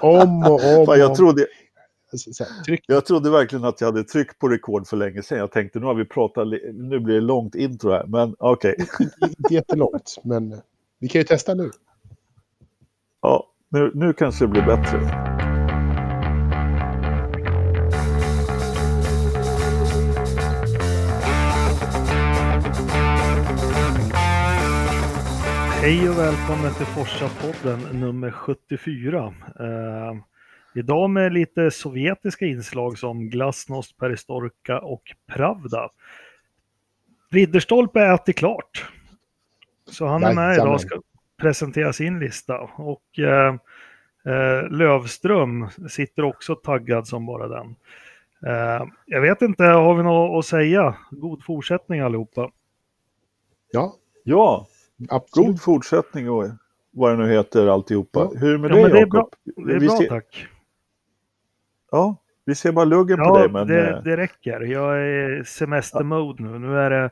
Om och om. Fan, jag, trodde, jag trodde verkligen att jag hade tryckt på rekord för länge sedan. Jag tänkte nu har vi pratat, nu blir det långt intro här. Men okej, Inte jättelångt, men vi kan ju testa nu. ja, nu, nu kanske det blir bättre. Hej och välkommen till Forsa-podden nummer 74. Eh, idag med lite sovjetiska inslag som glasnost, perestrojka och pravda. Ridderstolpe är ätit klart. Så han är med idag och ska presentera sin lista. Och eh, eh, Lövström sitter också taggad som bara den. Eh, jag vet inte, har vi något att säga? God fortsättning allihopa. Ja, Ja, absolut. god fortsättning och vad det nu heter alltihopa. Ja. Hur är det med Ja, dig men det är Jakob? bra. Det är bra ser, tack. Ja, vi ser bara luggen på Ja, dig. Men, det, eh, det räcker. Jag är i semestermode nu. Nu är det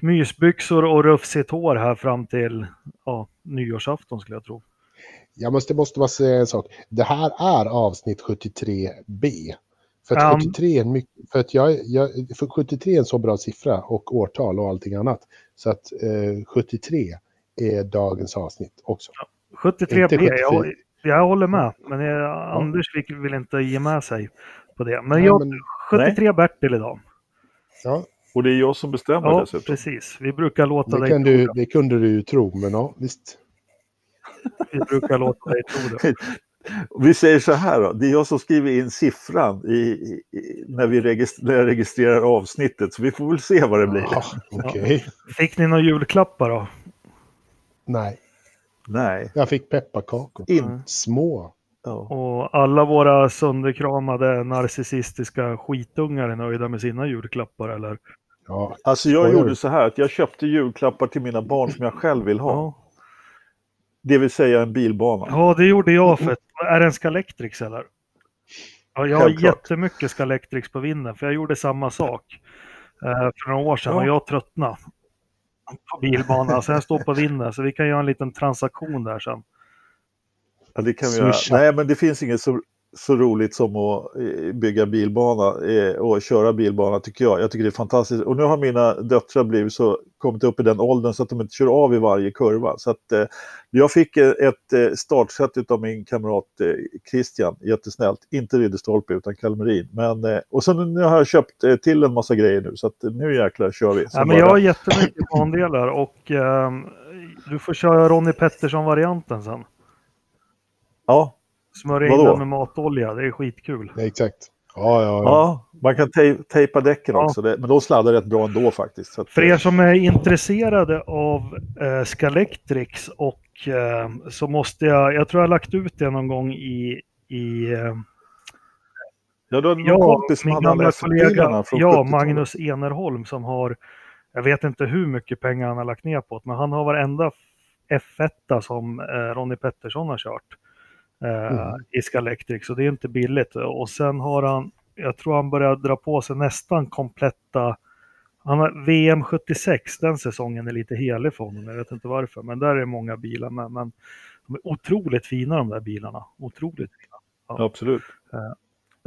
mysbyxor och rufsigt hår här fram till ja, nyårsafton skulle jag tro. Jag måste, måste bara säga en sak. Det här är avsnitt 73B. För att, Ja. 73, är en mycket, för att jag, jag, för 73 är en så bra siffra och årtal och allting annat. Så att eh, 73 är dagens avsnitt också. 73 Inte B, jag, 74. jag håller med. Men jag, Anders vill, vill inte ge med sig på det. Men Nej, jag, men- 73 Bertil idag. Ja, och det är jag som bestämmer Ja, dessutom. precis. Vi brukar låta det, dig tro du, det. det kunde du ju tro, men ja, visst. Vi brukar låta dig tro det. Vi säger så här då, det är jag som skriver in siffran i, i, när, vi när jag registrerar avsnittet. Så vi får väl se vad det blir. Ja, Okej. Fick ni några julklappar då? Nej, Nej. jag fick pepparkakor. In, Små. ja. Och alla våra sönderkramade narcissistiska skitungar är nöjda med sina julklappar eller? Ja, Alltså jag Skojar gjorde så här att jag köpte julklappar till mina barn som jag själv vill ha. Ja. Det vill säga en bilbana. Ja, det gjorde jag för Är det en Scalextrix eller? Ja, jag har Självklart. jättemycket Scalextrix på vinden för jag gjorde samma sak eh, för några år sedan Ja. och jag tröttnade på bilbana. Så jag står på vinden så vi kan göra en liten transaktion där sen. Ja, det kan vi göra. Nej, men det finns inget så, så roligt som att eh, bygga bilbana eh, och köra bilbana tycker jag. Jag tycker det är fantastiskt. Och nu har mina döttrar blivit så, kommit upp i den åldern så att de inte kör av i varje kurva. Så att, eh, jag fick eh, ett startset av min kamrat eh, Christian, jättesnällt. Inte Ridderstolpe utan Kalmerin. Men, eh, och sen nu har jag köpt eh, till en massa grejer nu så att nu jäklar kör vi. Ja, men jag har jättemycket bandelar och du får köra Ronny Pettersson-varianten sen. Ja, Smörja in Vadå? den med matolja, det är skitkul. ja, exakt. Ja, ja, ja. ja, man kan tej- tejpa däcken Ja. också. Det, men de sladdar rätt bra ändå faktiskt. Så att, För eh, er som är intresserade av eh, Scalextrix och eh, så måste jag, jag tror jag har lagt ut det någon gång i, i eh, Ja, du hade någon ja, kompis som hade alla gamla F1-bilarna kollega, från ja, 70-talet. Magnus Enerholm som har, jag vet inte hur mycket pengar han har lagt ner på det, men han har varenda F1 som eh, Ronny Pettersson har kört eh, Mm. i Scalextrix, så det är inte billigt. Och sen har han, jag tror han börjar dra på sig nästan kompletta han har VM 76, den säsongen är lite helig för honom. Jag vet inte varför, men där är många bilar med. Men de är otroligt fina de där bilarna. Otroligt fina. Ja, absolut.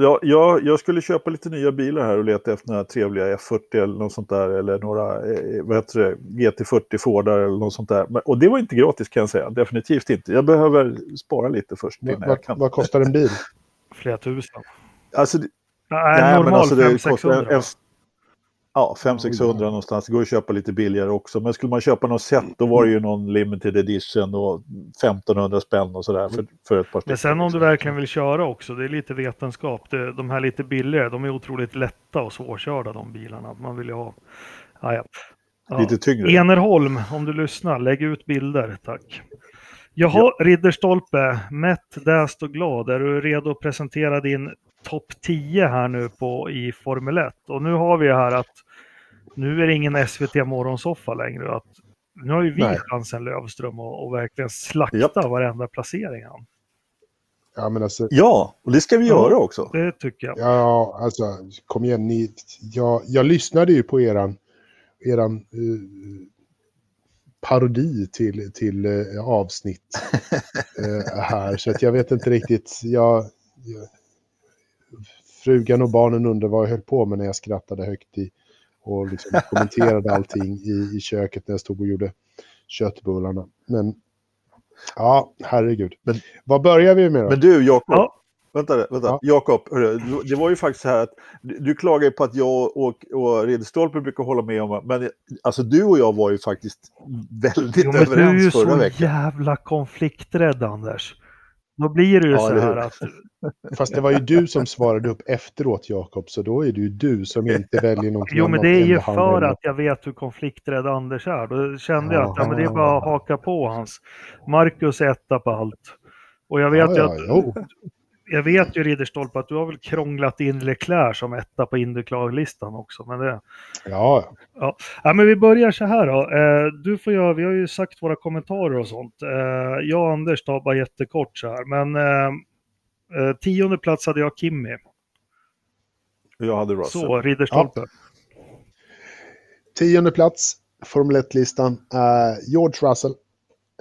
Ja. Ja, jag, jag skulle köpa lite nya bilar här och leta efter några trevliga F40 eller något sånt där. Eller några eh, vad heter det, GT40 Fordar eller något sånt där. Men, och det var inte gratis kan jag säga. Definitivt inte. Jag behöver spara lite först. Vad, Innan jag vad, kan. vad kostar en bil? Flera tusen. Alltså, det- Nej, nej, men normal alltså det 500-600. kostar en, ja, 500-600 Oj. någonstans. Det går att köpa lite billigare också. Men skulle man köpa något set då var det ju någon limited edition och 1500 spänn och sådär för, för ett par Men sen om du verkligen vill köra också, det är lite vetenskap. Det, de här lite billigare, de är otroligt lätta och svårkörda de bilarna. Man vill ju ha... Ja, ja. Ja. Lite tyngre. Enerholm, om du lyssnar, lägg ut bilder, tack. Jaha, Ridderstolpe, mätt, däst och glad. Är du redo att presentera din topp 10 här nu på, i Formel 1? Och nu har vi här att nu är det ingen SVT morgonsoffa längre. Att, nu har ju vi Nej. chansen Lövström och, och verkligen slakta Japp. varenda placering. han. Ja, men alltså, Ja, och det ska vi Ja. göra också. Det tycker jag. ja, alltså kom igen. Ni, jag, jag lyssnade ju på eran, eran eh, parodi till, till eh, avsnitt eh, här. Så att jag vet inte riktigt. Jag, jag, frugan och barnen undrar vad jag höll på med när jag skrattade högt i och liksom kommenterade allting i, i köket när jag stod och gjorde köttbullarna. Men ja, herregud. Men, vad börjar vi med då? Men du, Jakob. Ja. Vänta, vänta. Ja. Jakob, det var ju faktiskt så här att du, klagar på att jag och, och Ridderstolpe brukar hålla med om, men alltså du och jag var ju faktiskt väldigt Jo, men du är ju överens förra så veckan. jävla konflikträdd Anders. Då blir det ju Ja, så eller här att Fast det var ju du som svarade upp efteråt, Jakob, så då är det ju du som inte väljer någonting Jo, men det är ju för att jag vet hur konflikträdd Anders är. Då kände jag att ja, men det är bara att haka på hans. Marcus är etta på allt. Och jag vet Ja, ju att, jo. Jag vet ju Ridderstolpe att du har väl krånglat in Leclerc som etta på Indycar-listan också. Men det, Ja, ja, men vi börjar så här då. Eh, du får göra, vi har ju sagt våra kommentarer och sånt. Eh, jag och Anders tar bara jättekort så här. Men eh, tionde plats hade jag Kimmy. Jag hade Russell. Så, Ridderstolpe. tionde plats, Formel 1-listan, är George Russell.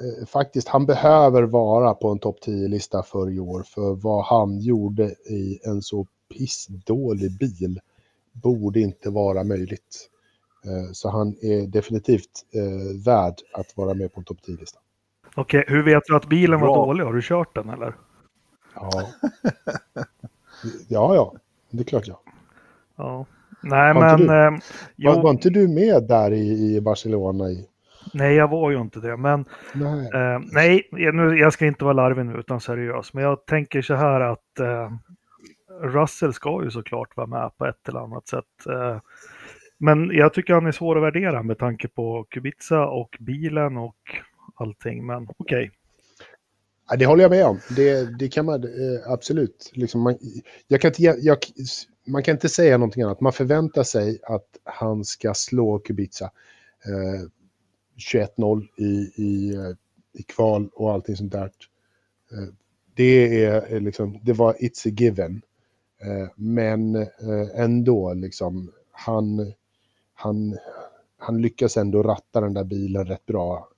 Eh, Faktiskt, han behöver vara på en topp 10-lista för i år, för vad han gjorde i en så pissdålig bil borde inte vara möjligt. Eh, Så han är definitivt eh, värd att vara med på en topp 10-lista. Okej, hur vet du att bilen var Bra. dålig? Har du kört den eller? Ja. ja, ja, det är klart ja. Ja. Nej, inte men... du? Eh, Var, var inte du med där i, i Barcelona? I... nej, jag var ju inte det. Men Nej. eh, nej, nu, jag ska inte vara larvig nu utan seriös. Men jag tänker så här att eh, Russell ska ju såklart vara med på ett eller annat sätt. Eh, men jag tycker han är svår att värdera med tanke på Kubica och bilen och allting. Men okej. Ja, det håller jag med om. Det, det kan man eh, absolut. Liksom man, jag kan inte, jag, man kan inte säga någonting annat. Man förväntar sig att han ska slå Kubica. Eh, 21-0 i, i, eh, i kval och allting sånt där. Eh, det, är, eh, liksom, det var it's a given. Men ändå, liksom, han, han, han lyckas ändå ratta den där bilen rätt bra.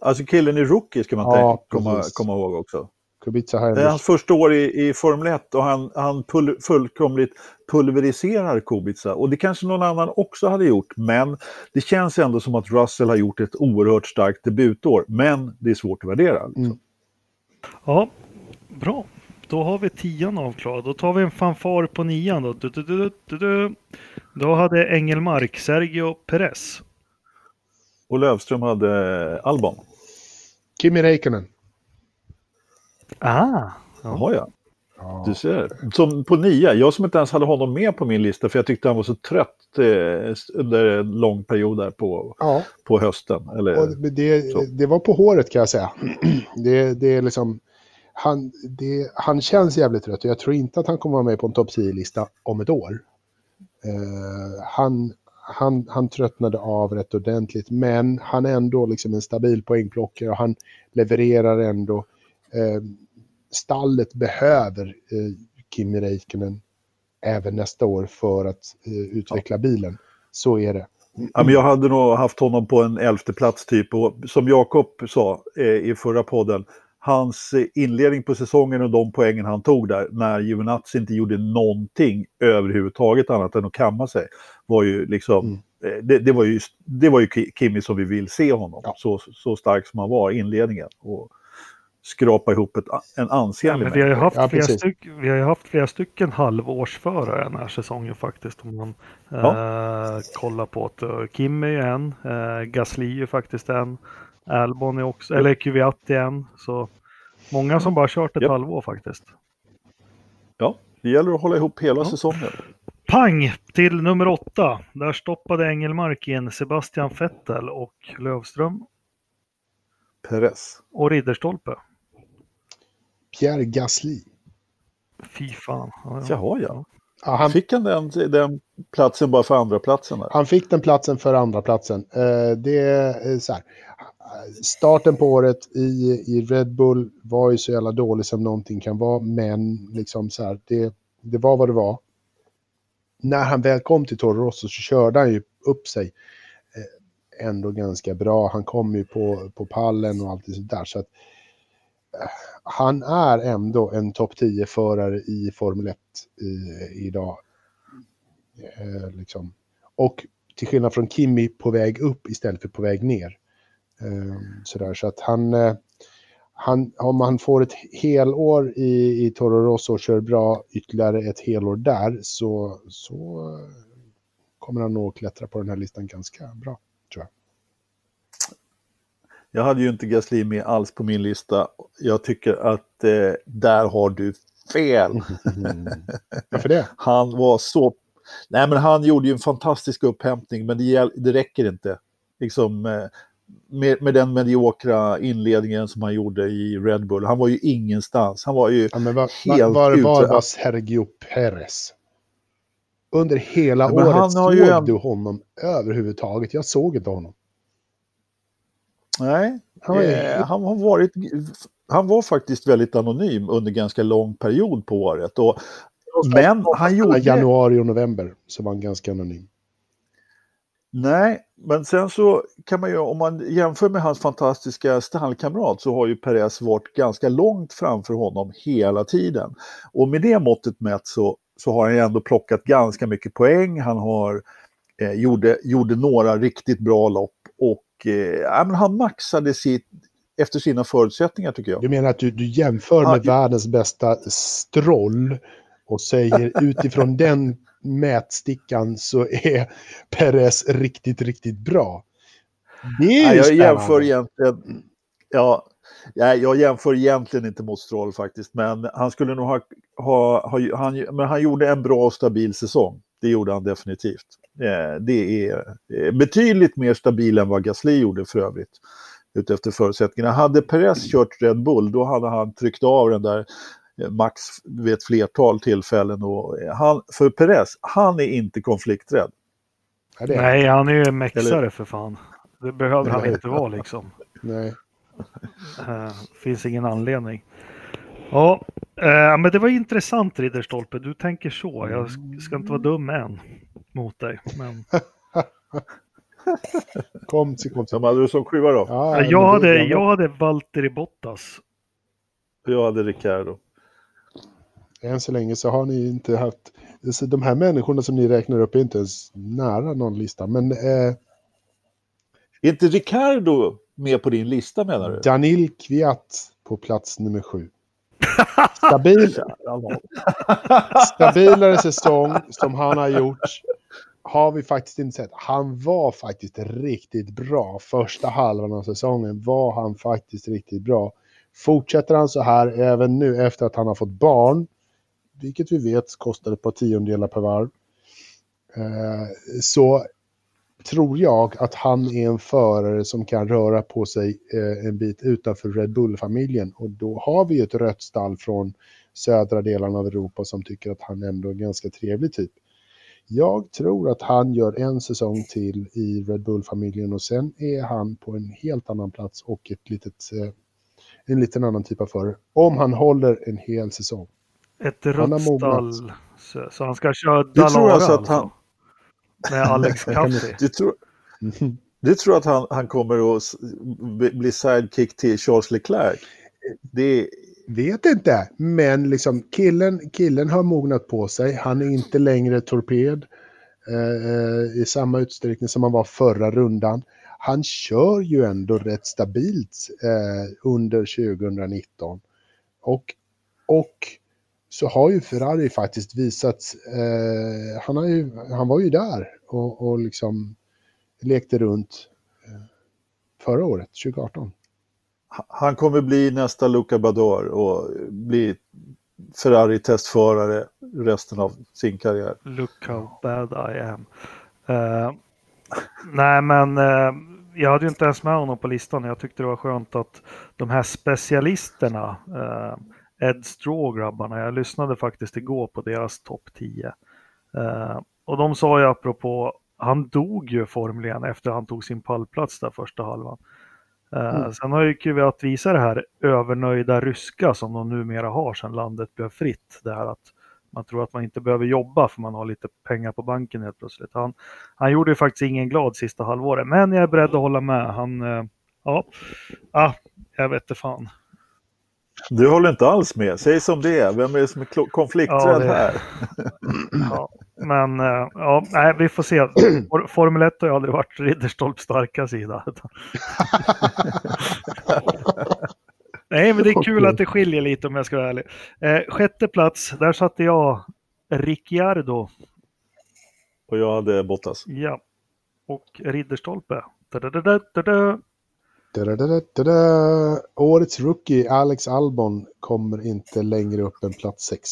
Alltså killen i Rookie ska man Ja, tänka, komma, komma ihåg också. Kubica har Det är hans första år i, i Formel 1 och han, han pul, fullkomligt pulveriserar Kubica. Och det kanske någon annan också hade gjort, men det känns ändå som att Russell har gjort ett oerhört starkt debutår. Men det är svårt att värdera. Liksom. Mm. Ja, bra. Då har vi tian avklarad. Då tar vi en fanfar på nian då. Du, du, du, du, du. Då hade Engelmark Sergio Perez. Och Lövström hade Albon. Kimi Räikkönen. Ah, ja. Ja. Du ser. Som på nia. Jag som inte ens hade honom med på min lista för jag tyckte han var så trött eh, under en lång period där på, Ja, på hösten. Eller, det, det var på håret kan jag säga. Det, det är liksom, han, det, han känns jävligt trött och jag tror inte att han kommer vara med på en topp 10-lista om ett år. Eh, han, han, han tröttnade av rätt ordentligt, men han är ändå liksom en stabil poängplockare och han levererar ändå. Eh, stallet behöver eh, Kimi Räikkönen även nästa år för att eh, utveckla bilen. Så är det. Ja, men jag hade nog haft honom på en elfte plats typ. Och som Jakob sa i förra podden, hans inledning på säsongen och de poängen han tog där, när Giovinazzi inte gjorde någonting överhuvudtaget annat än att kamma sig, var ju liksom, Mm. det, det, var ju, det var ju Ki- Kimi som vi vill se honom. Ja. Så, så stark som han var i inledningen. Och skrapa ihop ett, en ja, ansenlig men vi har, ju haft Ja, flera styck, vi har ju haft flera stycken halvårsförare den här säsongen faktiskt. Om man eh, kollar på det. Och Kim är ju en, eh, Gasly är faktiskt en, Albon är också, eller Kvyat är en. Så många som bara kört ett Japp. halvår faktiskt. Ja, det gäller att hålla ihop hela Ja. säsongen. Pang till nummer åtta. Där stoppade Engelmark in Sebastian Vettel och Lövström Perez. och Ridderstolpe. Pierre Gasly. Fy fan. Ja, ja. Jaha, ja. Ja, han, Fick han den, den platsen bara för andra platsen där? Han fick den platsen för andra platsen. Eh, det är så här. Starten på året i, i Red Bull var ju så jävla dålig som någonting kan vara, men liksom så här, det, det var vad det var. När han väl kom till Toro Rosso så körde han ju upp sig ändå ganska bra. Han kommer ju på, på pallen och allt sånt där. Så att, eh, han är ändå en topp 10-förare i Formel 1 i, idag. Eh, liksom. Och till skillnad från Kimi på väg upp istället för på väg ner. Eh, sådär, så att han, eh, han, om han får ett helår i, i Toro Rosso och kör bra ytterligare ett helår där så, så kommer han nog klättra på den här listan ganska bra. Jag hade ju inte Gasly med alls på min lista. Jag tycker att eh, där har du fel. Mm. Varför det? Han var så... Nej, men han gjorde ju en fantastisk upphämtning, men det, det räcker inte. Liksom, eh, med, med den mediokra inledningen som han gjorde i Red Bull. Han var ju ingenstans. Han var ju ja, men var, helt var, ute. var var Sergio Perez? Under hela men året såg ju du honom överhuvudtaget? Jag såg inte honom. Nej, eh, han har varit... Han var faktiskt väldigt anonym under ganska lång period på året. Och, men han gjorde... Januari och november så var han ganska anonym. Nej, men sen så kan man ju, om man jämför med hans fantastiska stallkamrat så har ju Perez varit ganska långt framför honom hela tiden. Och med det måttet mätt så, så har han ju ändå plockat ganska mycket poäng. Han har, eh, gjorde, gjorde några riktigt bra lopp och ja, men han maxade sitt, efter sina förutsättningar tycker jag. Du menar att du, du jämför Ja, med ju- världens bästa stroll och säger utifrån den mätstickan så är Perez riktigt, riktigt bra. Det är ju Nej, jag spännande. jämför egentligen, ja, jag jämför egentligen inte mot Stroll faktiskt, men han skulle nog ha, ha, ha han, men han gjorde en bra och stabil säsong. Det gjorde han definitivt. Eh, Det är eh, betydligt mer stabil än vad Gasly gjorde för övrigt. Utefter förutsättningarna. Hade Perez kört Red Bull, då hade han tryckt av den där eh, Max vid ett flertal tillfällen. Och han, för Perez, han är inte konflikträdd. Nej, han är ju en mexare för fan. Det behöver han inte vara liksom. Nej. Eh, finns ingen anledning. Ja, eh, men det var intressant Ridderstolpe. Du tänker så. Jag sk- ska inte vara dum än mot dig. Men, Kom till kom till. Hade du som sjua då? Ja, jag, det är hade, jag hade Valtteri Bottas. Jag hade Ricardo. Än så länge så har ni inte haft... Så de här människorna som ni räknar upp är inte ens nära någon lista. Men eh, Är inte Ricardo med på din lista menar du? Danil Kviat på plats nummer sju. Stabil, stabilare säsong som han har gjort har vi faktiskt inte sett. Han var faktiskt riktigt bra. Första halvan av säsongen var han faktiskt riktigt bra. Fortsätter han så här även nu efter att han har fått barn, vilket vi vet kostar ett par tiondelar per varv, eh, så tror jag att han är en förare som kan röra på sig eh, en bit utanför Red Bull-familjen. Och då har vi ett rött stall från södra delarna av Europa som tycker att han ändå är en ganska trevlig typ. Jag tror att han gör en säsong till i Red Bull-familjen och sen är han på en helt annan plats och ett litet, eh, en liten annan typ av förare. Om han håller en hel säsong. Ett rött stall. Så, så han ska köra Du Dalara tror alltså alltså, att han- Med Alex Caffi. Du tror, du tror att han, han kommer att bli- bli sidekick till Charles Leclerc? Det, Vet inte, men liksom killen, killen har mognat på sig. Han är inte längre torped eh, i samma utsträckning som han var förra rundan. Han kör ju ändå rätt stabilt eh, under 2019. Och, och så har ju Ferrari faktiskt visat, eh, han, har ju, han var ju där och, och liksom lekte runt eh, förra året, 2018. han kommer bli nästa Luca Bador och bli Ferrari-testförare resten av sin karriär. Look how bad I am. Eh, nej, men eh, jag hade ju inte ens med honom på listan. Jag tyckte det var skönt att de här specialisterna, uh, Ed Straw-grabbarna, jag lyssnade faktiskt igår på deras topp 10. Eh, och de sa ju apropå, han dog ju formligen efter han tog sin pallplats där första halvan. Eh, Mm. Sen har ju Kvyat visat det här övernöjda ryska som de numera har sedan landet blev fritt. Det här att man tror att man inte behöver jobba för man har lite pengar på banken helt plötsligt. Han, han gjorde ju faktiskt ingen glad sista halvåret, men jag är beredd att hålla med. Han, eh, ja, ah, jag vet inte fan. Du håller inte alls med. Säg som det är. Vem är det som är konflikträdd ja, här? ja, men eh, ja, nej, vi får se. Formel 1 har ju aldrig varit Ridderstolps starka sida. nej, men det är kul att det skiljer lite om jag ska vara ärlig. Eh, sjätte plats, där satte jag Ricciardo. Och jag hade Bottas. Ja. Och Ridderstolpe. Da, da, da, da, da. Da, da, da, da, Årets rookie Alex Albon kommer inte längre upp än plats 6.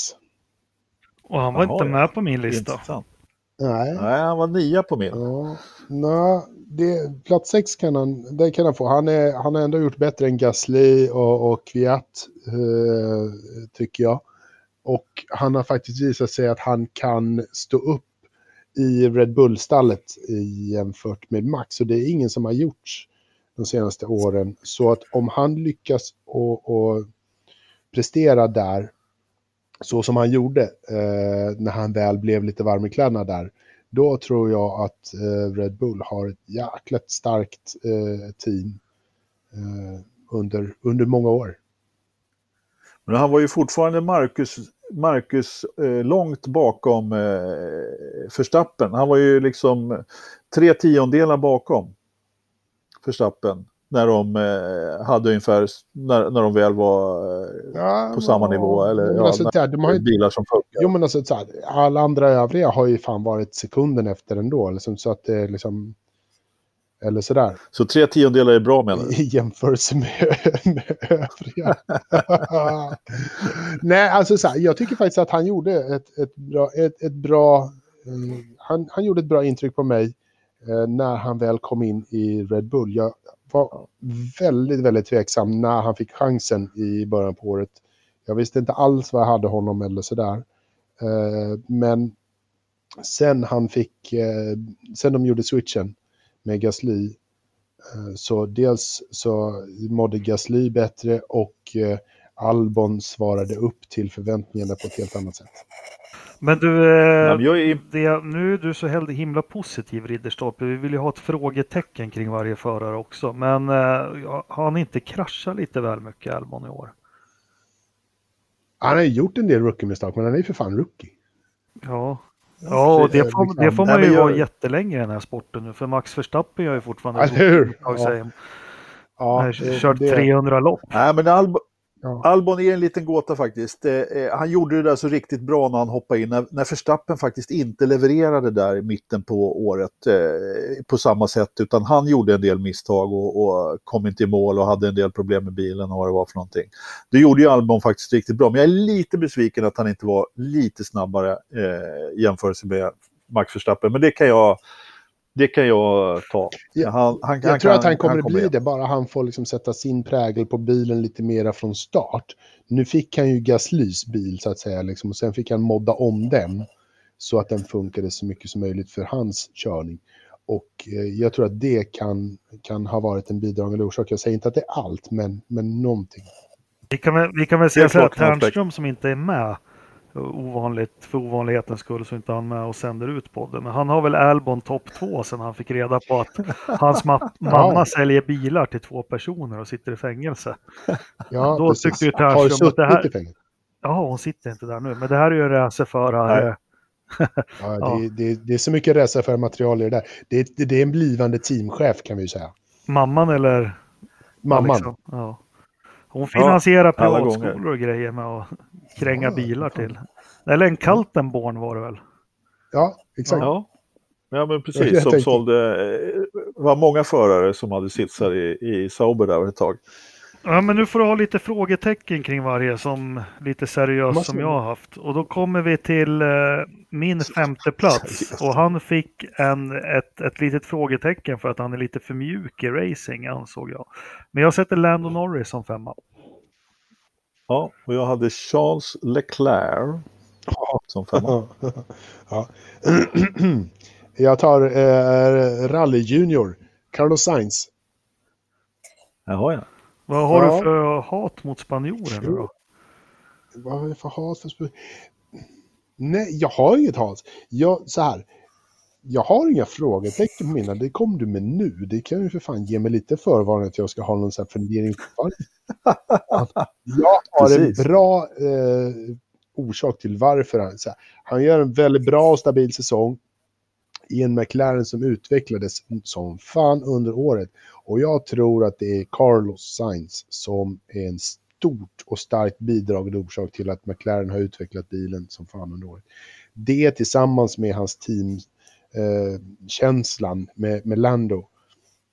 Och han var Jaha, inte med på min lista. Nej. Nej, han var nia på min. Ja, nej, det, plats 6 kan han, det kan han få. Han, är, han har ändå gjort bättre än Gasly och, och Kviat, eh, tycker jag. Och han har faktiskt visat sig att han kan stå upp i Red Bull-stallet jämfört med Max. Och det är ingen som har gjort de senaste åren. Så att om han lyckas och, och prestera där så som han gjorde eh, när han väl blev lite varm i kläderna där, då tror jag att eh, Red Bull har ett jäkligt starkt eh, team eh, under, under många år. Men han var ju fortfarande Marcus, Marcus eh, långt bakom eh, Förstappen. Han var ju liksom tre tiondelar bakom. Verstappen när de eh, hade ungefär, när, när de väl var eh, ja, på samma nivå. Eller ja, alltså, där, de har ju, bilar som funkar. Jo men alltså så här, alla andra övriga har ju fan varit sekunden efter ändå. Liksom, så att det är liksom, eller sådär. Så tre tiondelar är bra menar du? I jämförelse med, med övriga. Nej, alltså så här, jag tycker faktiskt att han gjorde ett, ett bra, ett, ett bra um, han, han gjorde ett bra intryck på mig Eh, när han väl kom in i Red Bull. Jag var väldigt, väldigt tveksam när han fick chansen i början på året. Jag visste inte alls vad jag hade honom eller sådär. Eh, men sen han fick, eh, sen de gjorde switchen med Gasly, så dels så mådde Gasly bättre och Albon svarade upp till förväntningarna på ett helt annat sätt. Men du, eh, är... det, nu är du så himla positiv Ridderstolpe. Vi vill ju ha ett frågetecken kring varje förare också. Men eh, har han inte kraschat lite väl mycket Albon i år? Han har gjort en del rookie-misstag, men han är ju för fan rookie. Ja, Ja, och det får, det får man ju vara jättelänge i den här sporten nu, för Max Verstappen gör ju fortfarande... Eller hur? Ja. Ja, kört det... 300 lopp. Nej, men Albon, Ja. Albon är en liten gåta faktiskt. Eh, eh, han gjorde det där så riktigt bra när han hoppade in, när, när Verstappen faktiskt inte levererade där i mitten på året eh, på samma sätt, utan han gjorde en del misstag och, och, kom inte i mål och hade en del problem med bilen och vad det var för någonting. Det gjorde ju Albon faktiskt riktigt bra, men jag är lite besviken att han inte var lite snabbare eh, jämfört med Max Verstappen, men det kan jag det kan jag ta. Han, han, jag han tror kan, att han kommer att bli det, bara han får liksom sätta sin prägel på bilen lite mera från start. Nu fick han ju Gaslys bil så att säga, liksom, och sen fick han modda om den så att den funkade så mycket som möjligt för hans körning. Och eh, jag tror att det kan, kan ha varit en bidragande orsak. Jag säger inte att det är allt, men, men någonting. Vi kan väl, vi kan väl säga så att Ternström som inte är med ovanligt för ovanlighetens skull så inte han med och sänder ut podden. Men han har väl Albon topp två sen han fick reda på att hans ma mamma säljer bilar till två personer och sitter i fängelse. Ja, Då precis. tyckte ju du att det här... Ja, hon sitter inte där nu, men det här är ju racerförare. ja, ja. Det, det, det, är så mycket racerförarmaterial i det där. Det, det, det, är en blivande teamchef kan vi ju säga. Mamman eller? Mamman. Liksom. Ja. Hon finansierar ja, privatskolor och grejer med att kränga ja, bilar till. Eller en Kaltenborn var det väl? Ja, exakt. Ja, ja men precis. Som sålde, var många förare som hade sitsar i, i Sauber där ett tag. Ja, men nu får du ha lite frågetecken kring varje som lite seriöst som jag har haft. Och då kommer vi till eh, min femte plats. Och han fick en, ett, ett litet frågetecken för att han är lite för mjuk i racing ansåg jag. Men jag sätter Lando Norris som femma. Ja, och jag hade Charles Leclerc som femma. ja. jag tar eh, Rally Junior, Carlos Sainz. Jaha, ja. Vad har ja. du för hat mot spanjoren då? Vad har jag för hat för spanjoren? Nej, jag har inget Hans. Jag, så här, jag har inga frågetecken på mina, det kom du med nu. Det kan ju för fan ge mig lite förvarning att jag ska ha någon sån här fundering. jag har Precis. en bra eh, orsak till varför han... Så här, han gör en väldigt bra och stabil säsong i en McLaren som utvecklades som fan under året. Och jag tror att det är Carlos Sainz som är en stort och starkt bidragande orsak till att McLaren har utvecklat bilen som fan under året. Det tillsammans med hans teamkänslan eh, med, med Lando.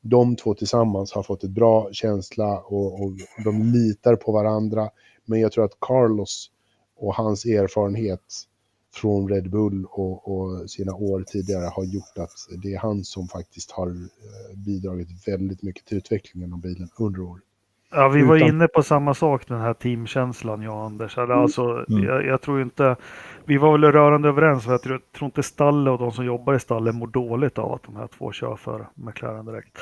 De två tillsammans har fått ett bra känsla och, och de litar på varandra. Men jag tror att Carlos och hans erfarenhet från Red Bull och, och, sina år tidigare har gjort att det är han som faktiskt har eh, bidragit väldigt mycket till utvecklingen av bilen under året. Ja, vi var inne på samma sak, den här teamkänslan, jag och Anders. Mm. Alltså, mm. jag, jag, tror inte... Vi var väl rörande överens, för jag tror, tror inte Stalle och de som jobbar i Stalle mår dåligt av att de här två kör för McLaren direkt.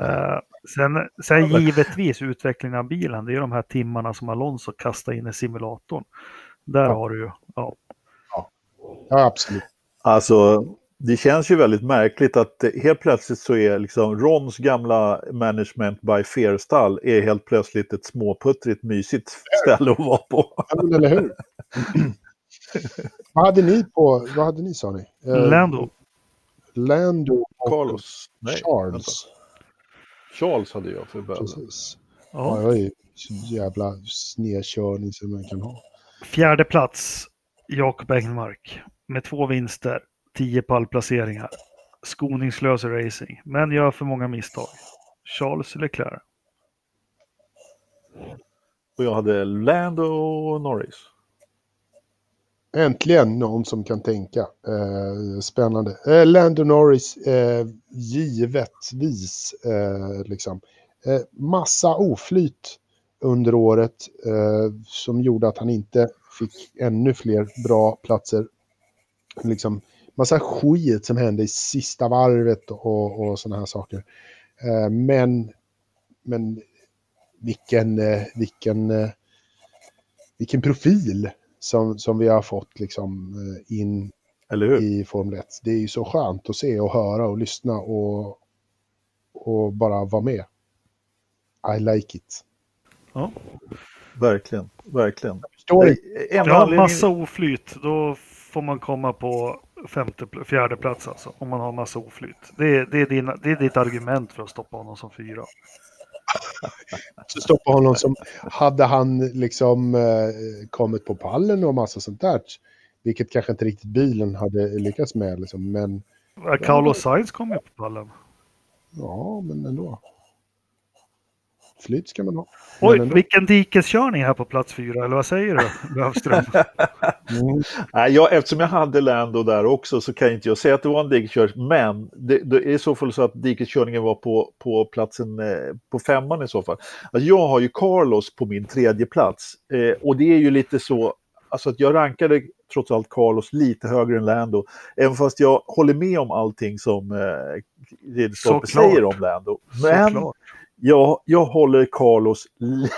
Uh, sen, sen givetvis utvecklingen av bilen, det är de här timmarna som Alonso kastar in i simulatorn. Där ja. har du ju... Ja. Ja, absolut. Alltså, det känns ju väldigt märkligt att helt plötsligt så är liksom Rons gamla management by fear-stall är helt plötsligt ett småputtrigt mysigt ställe att vara på. Ja, eller hur? vad hade ni på, vad hade ni sa ni? Eh, Lando. Lando och Carlos. Nej, Charles. Vänta. Charles hade jag för början. Precis. Ja. ja, jag är jävla snedkörning som man kan ha. Fjärde plats, Jakob Engmark med två vinster, tio pallplaceringar. Skoningslös racing, men gör för många misstag. Charles Leclerc. Och jag hade Lando Norris. Äntligen någon som kan tänka. Eh, spännande. Eh, Lando Norris, eh, givetvis. Eh, liksom. Eh, massa oflyt under året eh, som gjorde att han inte fick ännu fler bra platser. Liksom massa skit som hände i sista varvet och, och sådana här saker. Eh, men, men vilken, eh, vilken, eh, vilken profil som, som vi har fått liksom in i Formel 1. Det är ju så skönt att se och höra och lyssna och, och bara vara med. I like it. Ja. Verkligen, verkligen. En ja, massa oflyt. Då får man komma på femte, fjärde plats alltså. Om man har massa oflyt. Det är, det, är din, det är ditt argument för att stoppa honom som fyra. Så stoppa honom som, hade han liksom eh, kommit på pallen och massa sånt där. Vilket kanske inte riktigt bilen hade lyckats med liksom, men... Carlos Sainz kom ju på pallen. Ja, men ändå. Flyt ska man ha. Oj, vilken dikeskörning här på plats fyra, eller vad säger du, Löfström? mm. Nej, jag, eftersom jag hade Lando där också så kan inte jag säga att det var en dikeskörning, men det, det är i så fall så att dikeskörningen var på, på platsen eh, på femman i så fall. Alltså, jag har ju Carlos på min tredje plats eh, och det är ju lite så, alltså att jag rankade trots allt Carlos lite högre än Lando, även fast jag håller med om allting som eh, Ridderstolpe säger om Lando. Men Såklart jag, jag håller Carlos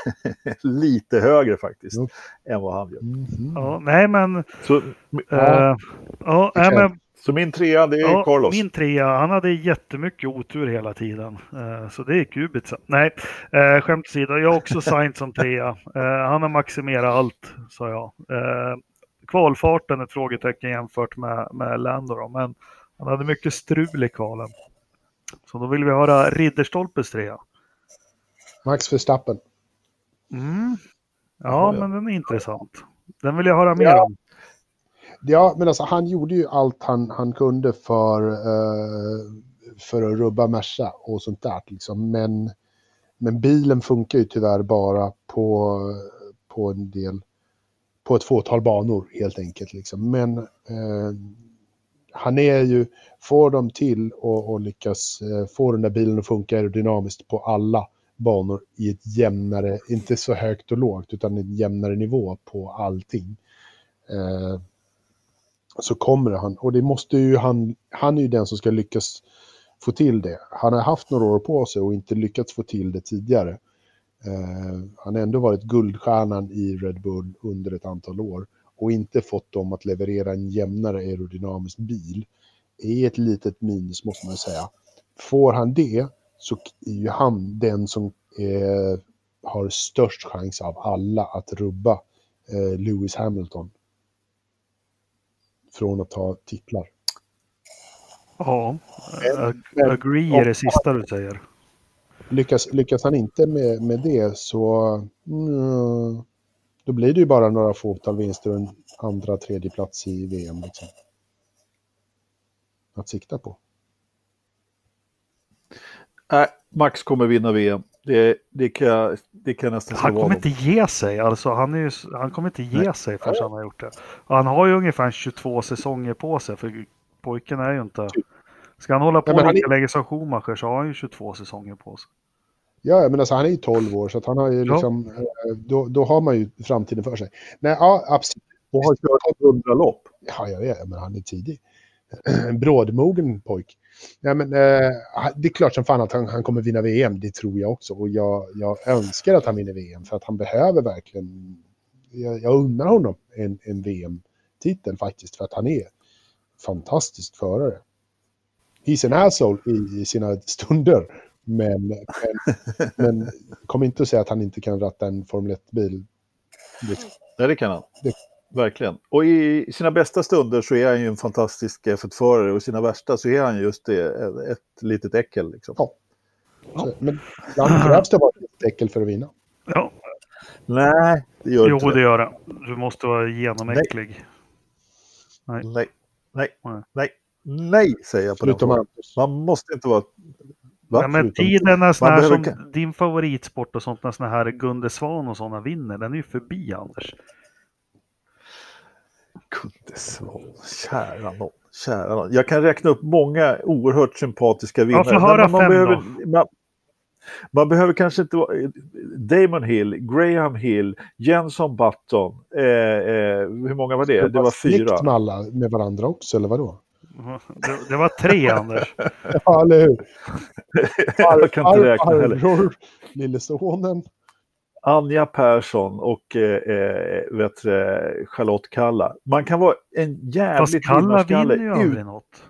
lite högre faktiskt mm. än vad han gör. Mm. Ja, nej men... Så, äh, ja, ja nej, men så min trea, det är ja, Carlos? Min trea, han hade jättemycket otur hela tiden. Uh, så det är Kubica. Nej, uh, skämt åsido, jag har också signat som trea. Han har maximerat allt, sa jag. Kvalfarten är ett frågetecken jämfört med, med Lando, då, men han hade mycket strul i kvalen. Så då vill vi höra Ridderstolpes trea. Max Verstappen. Mm. Ja, men den är intressant. Den vill jag höra mer ja. om. Ja, men alltså han gjorde ju allt han, han kunde för, uh, för att rubba Merca och sånt där. Liksom. Men, men bilen funkar ju tyvärr bara på, på en del, på ett fåtal banor helt enkelt. Liksom. Men uh, han är ju, får dem till och, och lyckas uh, få den där bilen att funka aerodynamiskt på alla banor i ett jämnare, inte så högt och lågt, utan en jämnare nivå på allting. Eh, så kommer han, och det måste ju han, han är ju den som ska lyckas få till det. Han har haft några år på sig och inte lyckats få till det tidigare. Eh, han har ändå varit guldstjärnan i Red Bull under ett antal år och inte fått dem att leverera en jämnare aerodynamisk bil är ett litet minus måste man säga. Får han det så är ju han den som eh, har störst chans av alla att rubba eh, Lewis Hamilton. Från att ta titlar. Ja, men, agree är det sista du säger. Lyckas, lyckas han inte med, med det så mm, då blir det ju bara några fåtal vinster och en andra, tredje plats i VM. Liksom. Att sikta på. Nej, Max kommer vinna VM. Det, det, kan, det kan nästan Han kommer inte ge sig. Alltså, han, är ju, han kommer inte ge Nej. sig förrän han har gjort det. Och han har ju ungefär 22 säsonger på sig. För pojken är ju inte... Typ. Ska han hålla på ja, lika är... länge som Schumacher så har han ju 22 säsonger på sig. Ja, men alltså han är ju 12 år så att han har ju liksom, ja. Eh, då, då har man ju framtiden för sig. Nej, ja, absolut. Och har kört 100 lopp. Ja, jag vet, men han är tidig. En brådmogen pojk. Ja, men, eh, det är klart som fan att han, han kommer vinna VM, det tror jag också. Och jag, jag önskar att han vinner VM för att han behöver verkligen, jag, jag unnar honom en, en VM-titel faktiskt för att han är fantastisk förare. He's an asshole i, i sina stunder. Men, men, men kom inte att säga att han inte kan ratta en Formel 1-bil. Nej, det kan han. Det, Verkligen. Och i sina bästa stunder så är han ju en fantastisk F1-förare och i sina värsta så är han just det, ett litet äckel. Liksom. Ja. Så, men ibland krävs det bara ett litet äckel för att vinna. Ja. Nej, det gör jo, inte det. Jo, det gör det. Du måste vara genomäcklig. Nej. Nej. Nej. Nej. Nej. Nej, säger jag på Sluta den Man måste inte vara... Va? Ja, men tiden när såna här som din favoritsport och sånt, när såna här Gunde Svan och sådana vinner, den är ju förbi Anders. Gunde Svan, kära någon, kära någon. Jag kan räkna upp många oerhört sympatiska vinnare. Ja, får höra man fem behöver, då. Man, man, behöver kanske inte vara... Damon Hill, Graham Hill, Jenson Button. Eh, eh, hur många var det? Det, det var fyra. med alla med varandra också, eller vadå? Det, det var tre, Anders. ja, eller hur? jag kan inte räkna heller. Lillesonen. Anja Persson och eh, eh vet, Charlotte Kalla. Man kan vara en jävligt Fast Kalla vinner ju aldrig något.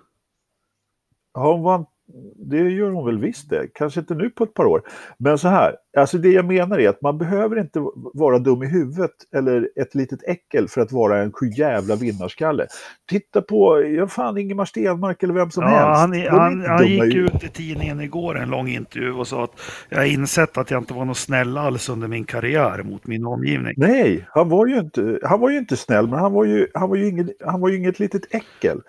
Ja, hon vann det gör hon väl visst det, kanske inte nu på ett par år. Men så här, alltså det jag menar är att man behöver inte vara dum i huvudet eller ett litet äckel för att vara en jävla vinnarskalle. Titta på, ja fan, Ingemar Stenmark eller vem som ja, helst. Han, han, han gick ut i tidningen igår, en lång intervju och sa att jag har insett att jag inte var något snäll alls under min karriär mot min omgivning. Nej, han var ju inte, han var ju inte snäll, men han var ju, han var ju, inget, han var ju inget litet äckel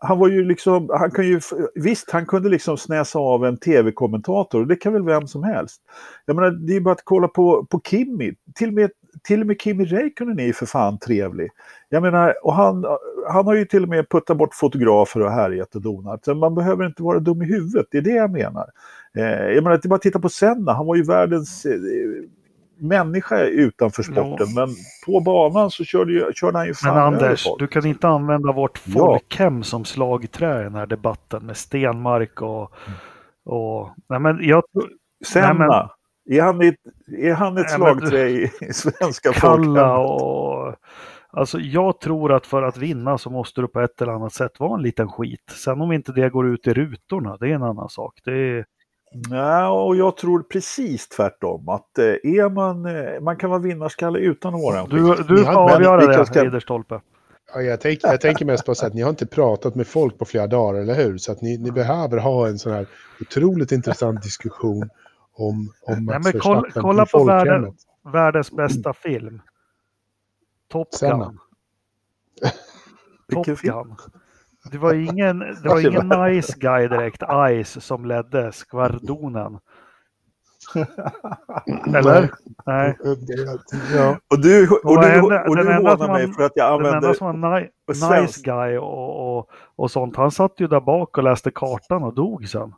han var ju liksom, han kan ju, visst han kunde liksom snäsa av en tv-kommentator, det kan väl vem som helst. Jag menar, det är bara att kolla på, på Kimmy, till och med, till och med Kimi Räikkönen är ju för fan trevlig. Jag menar, och han, han har ju till och med puttat bort fotografer och härjat och donat. Så man behöver inte vara dum i huvudet, det är det jag menar. Eh, jag menar, det är bara att titta på Senna, han var ju världens eh, människa utanför sporten, ja. men på banan så körde, körde han ju fan Men Anders, du kan inte använda vårt folkhem ja. som slagträ i den här debatten med Stenmark och... och nej men jag... Senna, nej men, är, han ett, är han ett slagträ i svenska Kalla och... Alltså jag tror att för att vinna så måste du på ett eller annat sätt vara en liten skit. Sen om inte det går ut i rutorna, det är en annan sak. Det är, Nej, och jag tror precis tvärtom. Att eh, är man, eh, man kan vara vinnarskalle utan att vara en Du, du får avgöra det, ska... Ridderstolpe. Ja, jag, tänker, jag tänker mest på att ni har inte pratat med folk på flera dagar, eller hur? Så att ni, ni behöver ha en sån här otroligt intressant diskussion om, om Nej, men kolla, kolla på världen, världens bästa film. Top Gun. Top Gun. Det var ingen, det var ingen nice guy direkt, Ice, som ledde skvardonen. Eller? Nej. Ja. Och du, och, och du, och du hånar mig för att jag använder... Den enda som var ni, nice guy och, och, och sånt, han satt ju där bak och läste kartan och dog sen.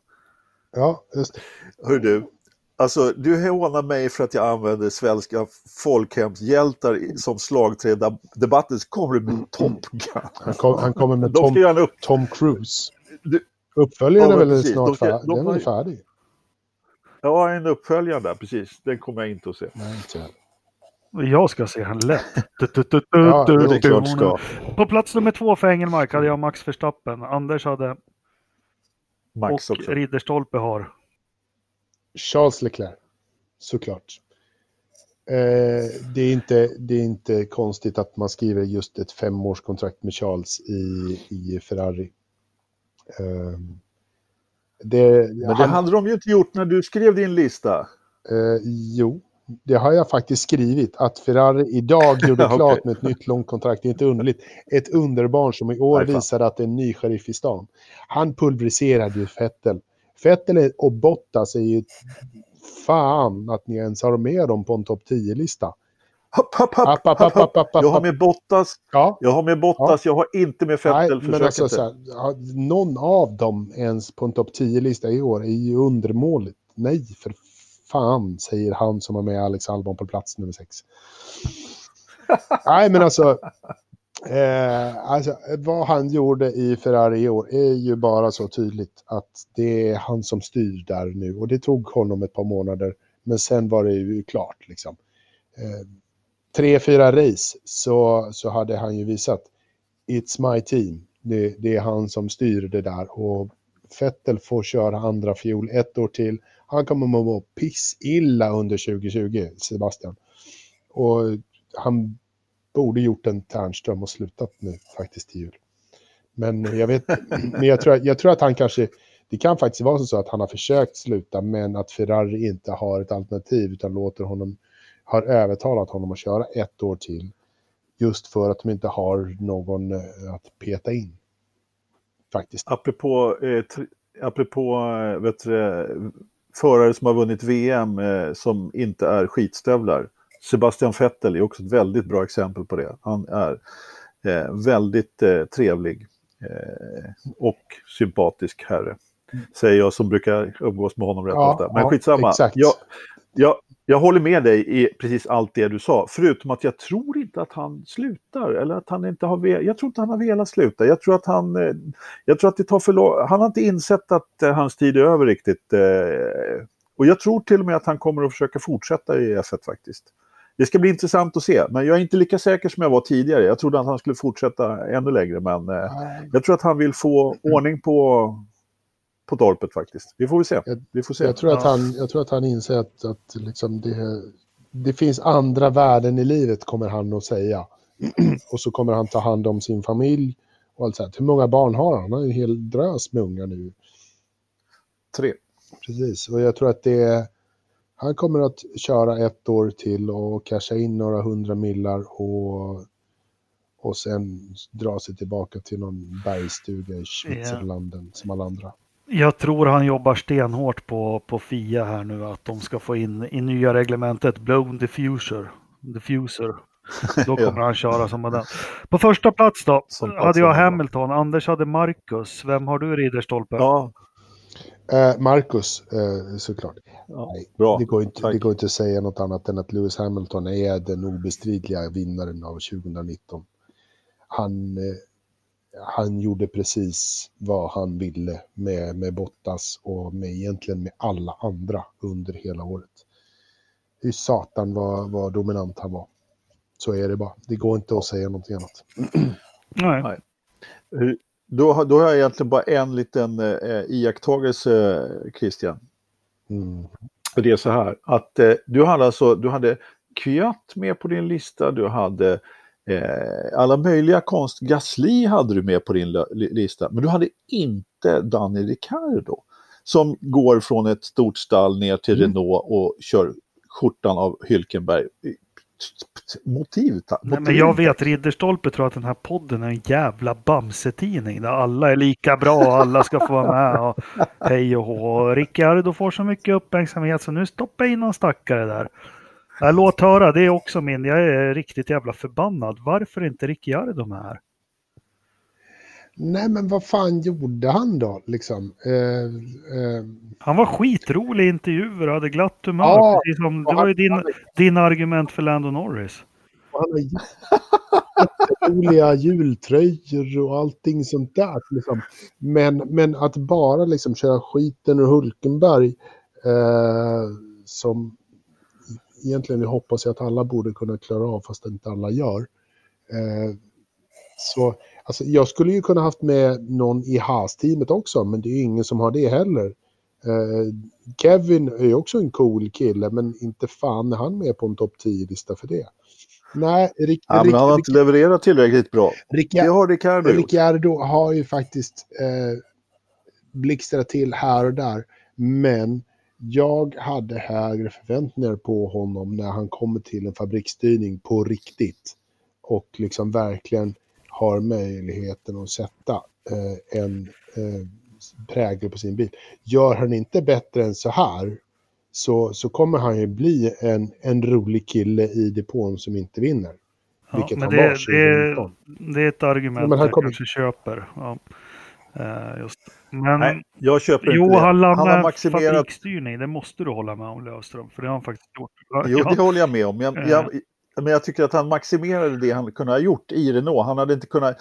Ja, just det. Hör du, Alltså, du hånar mig för att jag använder svenska folkhemshjältar som slagträdebatten, så kommer du med Top Gun. Han, kom, han kommer med Tom, upp. Tom Cruise. Du, Uppföljaren ja, är väl precis. snart ska, färdig? Den är färdig? Ja, en uppföljare där, precis. Den kommer jag inte att se. Nej, inte Jag ska se han lätt. Ja, Det är klart du ska. På plats nummer två för Engelmark hade jag Max Verstappen. Anders hade Max och också. Ridderstolpe har. Charles Leclerc, såklart. Eh, det, är inte, det är inte konstigt att man skriver just ett femårskontrakt med Charles i, i Ferrari. Eh, det, Men det han- hade de ju inte gjort när du skrev din lista. Eh, jo, det har jag faktiskt skrivit. Att Ferrari idag gjorde Okej. klart med ett nytt långt kontrakt. Det är inte underligt. Ett underbarn som i år visade att det är en ny sheriff i stan. Han pulveriserade ju Vettel. Vettel och Bottas är ju fan att ni ens har med dem på en topp 10-lista. Hopp, hopp, hopp, Jag har med Bottas, Ja, jag har med Bottas, jag har inte med nej, Vettel. men Försök alltså inte. så här, ja, någon av dem ens på en topp 10-lista i år är ju undermåligt. Nej, för fan, säger han som har med Alex Albon på plats nummer sex. Nej, men alltså, eh, alltså, vad han gjorde i Ferrari i år är ju bara så tydligt att det är han som styr där nu. Och det tog honom ett par månader, men sen var det ju klart. Liksom. Eh, tre, fyra race så, så hade han ju visat It's my team. Det, det är han som styr det där. Och Fettel får köra andra fjol ett år till. Han kommer att må pissilla under 2020, Sebastian. Och han borde gjort en Ternström och slutat nu faktiskt till jul. Men jag vet, men jag tror, jag tror att han kanske, det kan faktiskt vara så att han har försökt sluta men att Ferrari inte har ett alternativ utan låter honom, har övertalat honom att köra ett år till. Just för att de inte har någon eh, att peta in. Faktiskt. Apropå, eh, tri, apropå eh, vet du, eh, förare som har vunnit VM eh, som inte är skitstövlar. Sebastian Vettel är också ett väldigt bra exempel på det. Han är eh, väldigt eh, trevlig eh, och sympatisk herre. Säger jag som brukar umgås med honom rätt Ja, ofta. Men ja, skitsamma. exakt. Jag, jag, jag håller med dig i precis allt det du sa. Förutom att jag tror inte att han slutar. Eller att han inte har jag tror inte han har velat sluta. Jag tror att han, eh, jag tror att det tar för lång... Han har inte insett att eh, hans tid är över riktigt. eh, Och jag tror till och med att han kommer att försöka fortsätta i F1 faktiskt. Det ska bli intressant att se, men jag är inte lika säker som jag var tidigare. Jag trodde att han skulle fortsätta ännu längre, men eh, jag tror att han vill få ordning på, på torpet faktiskt. Vi får väl se. Vi får se. Jag tror att han, jag tror att han inser att, att liksom det, det finns andra värden i livet, kommer han att säga. och så kommer han ta hand om sin familj. Och allt så här. Hur många barn har han? Han har en hel drös med ungar nu. Tre. Precis, och jag tror att det han kommer att köra ett år till och casha in några hundra millar och, och sen dra sig tillbaka till någon bergstuga i Schweizerlanden som alla andra. Jag tror han jobbar stenhårt på, på FIA här nu att de ska få in i nya reglementet blown diffuser. diffuser. Då kommer han köra som den. På första plats då Som hade jag. Hamilton, Anders hade Marcus. Vem har du Ridderstolpe? Ja, Eh, Marcus, eh, såklart. ja. Nej, bra. det, går inte, Tack. det går inte att säga något annat än att Lewis Hamilton är den obestridliga vinnaren av 2019. Han, eh, han gjorde precis vad han ville med, med Bottas och med egentligen med alla andra under hela året. Hur satan vad, vad dominant han var. Så är det bara. Det går inte att säga någonting annat. Nej. Nej. Hur- Då, har- då har jag egentligen bara en liten eh, iakttagelse, Christian. Mm. Och det är så här att eh, du hade alltså, du hade Kvyat med på din lista, du hade eh, alla möjliga konst, Gasly hade du med på din lista, men du hade inte Daniel Ricciardo som går från ett stort stall ner till Mm. Renault och kör skjortan av Hylkenberg. Motiv, ta- Nej, men motiv. jag vet, Ridderstolpe tror att den här podden är en jävla Bamse-tidning där alla är lika bra och alla ska få vara med och hej och hå. Ricciardo får så mycket uppmärksamhet så nu stoppar jag in någon stackare där. Låt höra, det är också min. Jag är riktigt jävla förbannad. Varför är inte Ricciardo med här? Nej, men vad fan gjorde han då? Liksom? Eh, eh, Han var skitrolig i intervjuer och hade glatt humör. Ja, precis som, det var ju din, han- din argument för Lando Norris. Och han har jätteroliga jultröjor och allting sånt där. Liksom. Men, men att bara liksom köra skiten ur Hulkenberg eh, som egentligen hoppas jag att alla borde kunna klara av, fast inte alla gör. Eh, så alltså, jag skulle ju kunna haft med någon i Haas-teamet också, men det är ingen som har det heller. Eh, Kevin är ju också en cool kille, men inte fan är han med på en topp 10-lista för det. Nej, Rick, ja, men han har inte levererat tillräckligt bra. Rick, det har Ricciardo gjort. Ricciardo har ju faktiskt eh, blixtrat till här och där, men jag hade högre förväntningar på honom när han kommer till en fabriksstyrning på riktigt och liksom verkligen har möjligheten att sätta eh, en eh, prägel på sin bil. Gör han inte bättre än så här så, så kommer han ju bli en, en rolig kille i depån som inte vinner. Ja, vilket han det, var 2019. det, det är ett argument ja, jag kommer... kanske köper. Ja. Uh, just. Men Nej, jag köper jo, inte det. han, han har maximerat... fabriksstyrning, det måste du hålla med om Löfström, för det har han faktiskt gjort. Jo, det håller jag med om. Jag, uh. jag, men jag tycker att han maximerade det han kunde ha gjort i Renault. Han hade inte kunnat...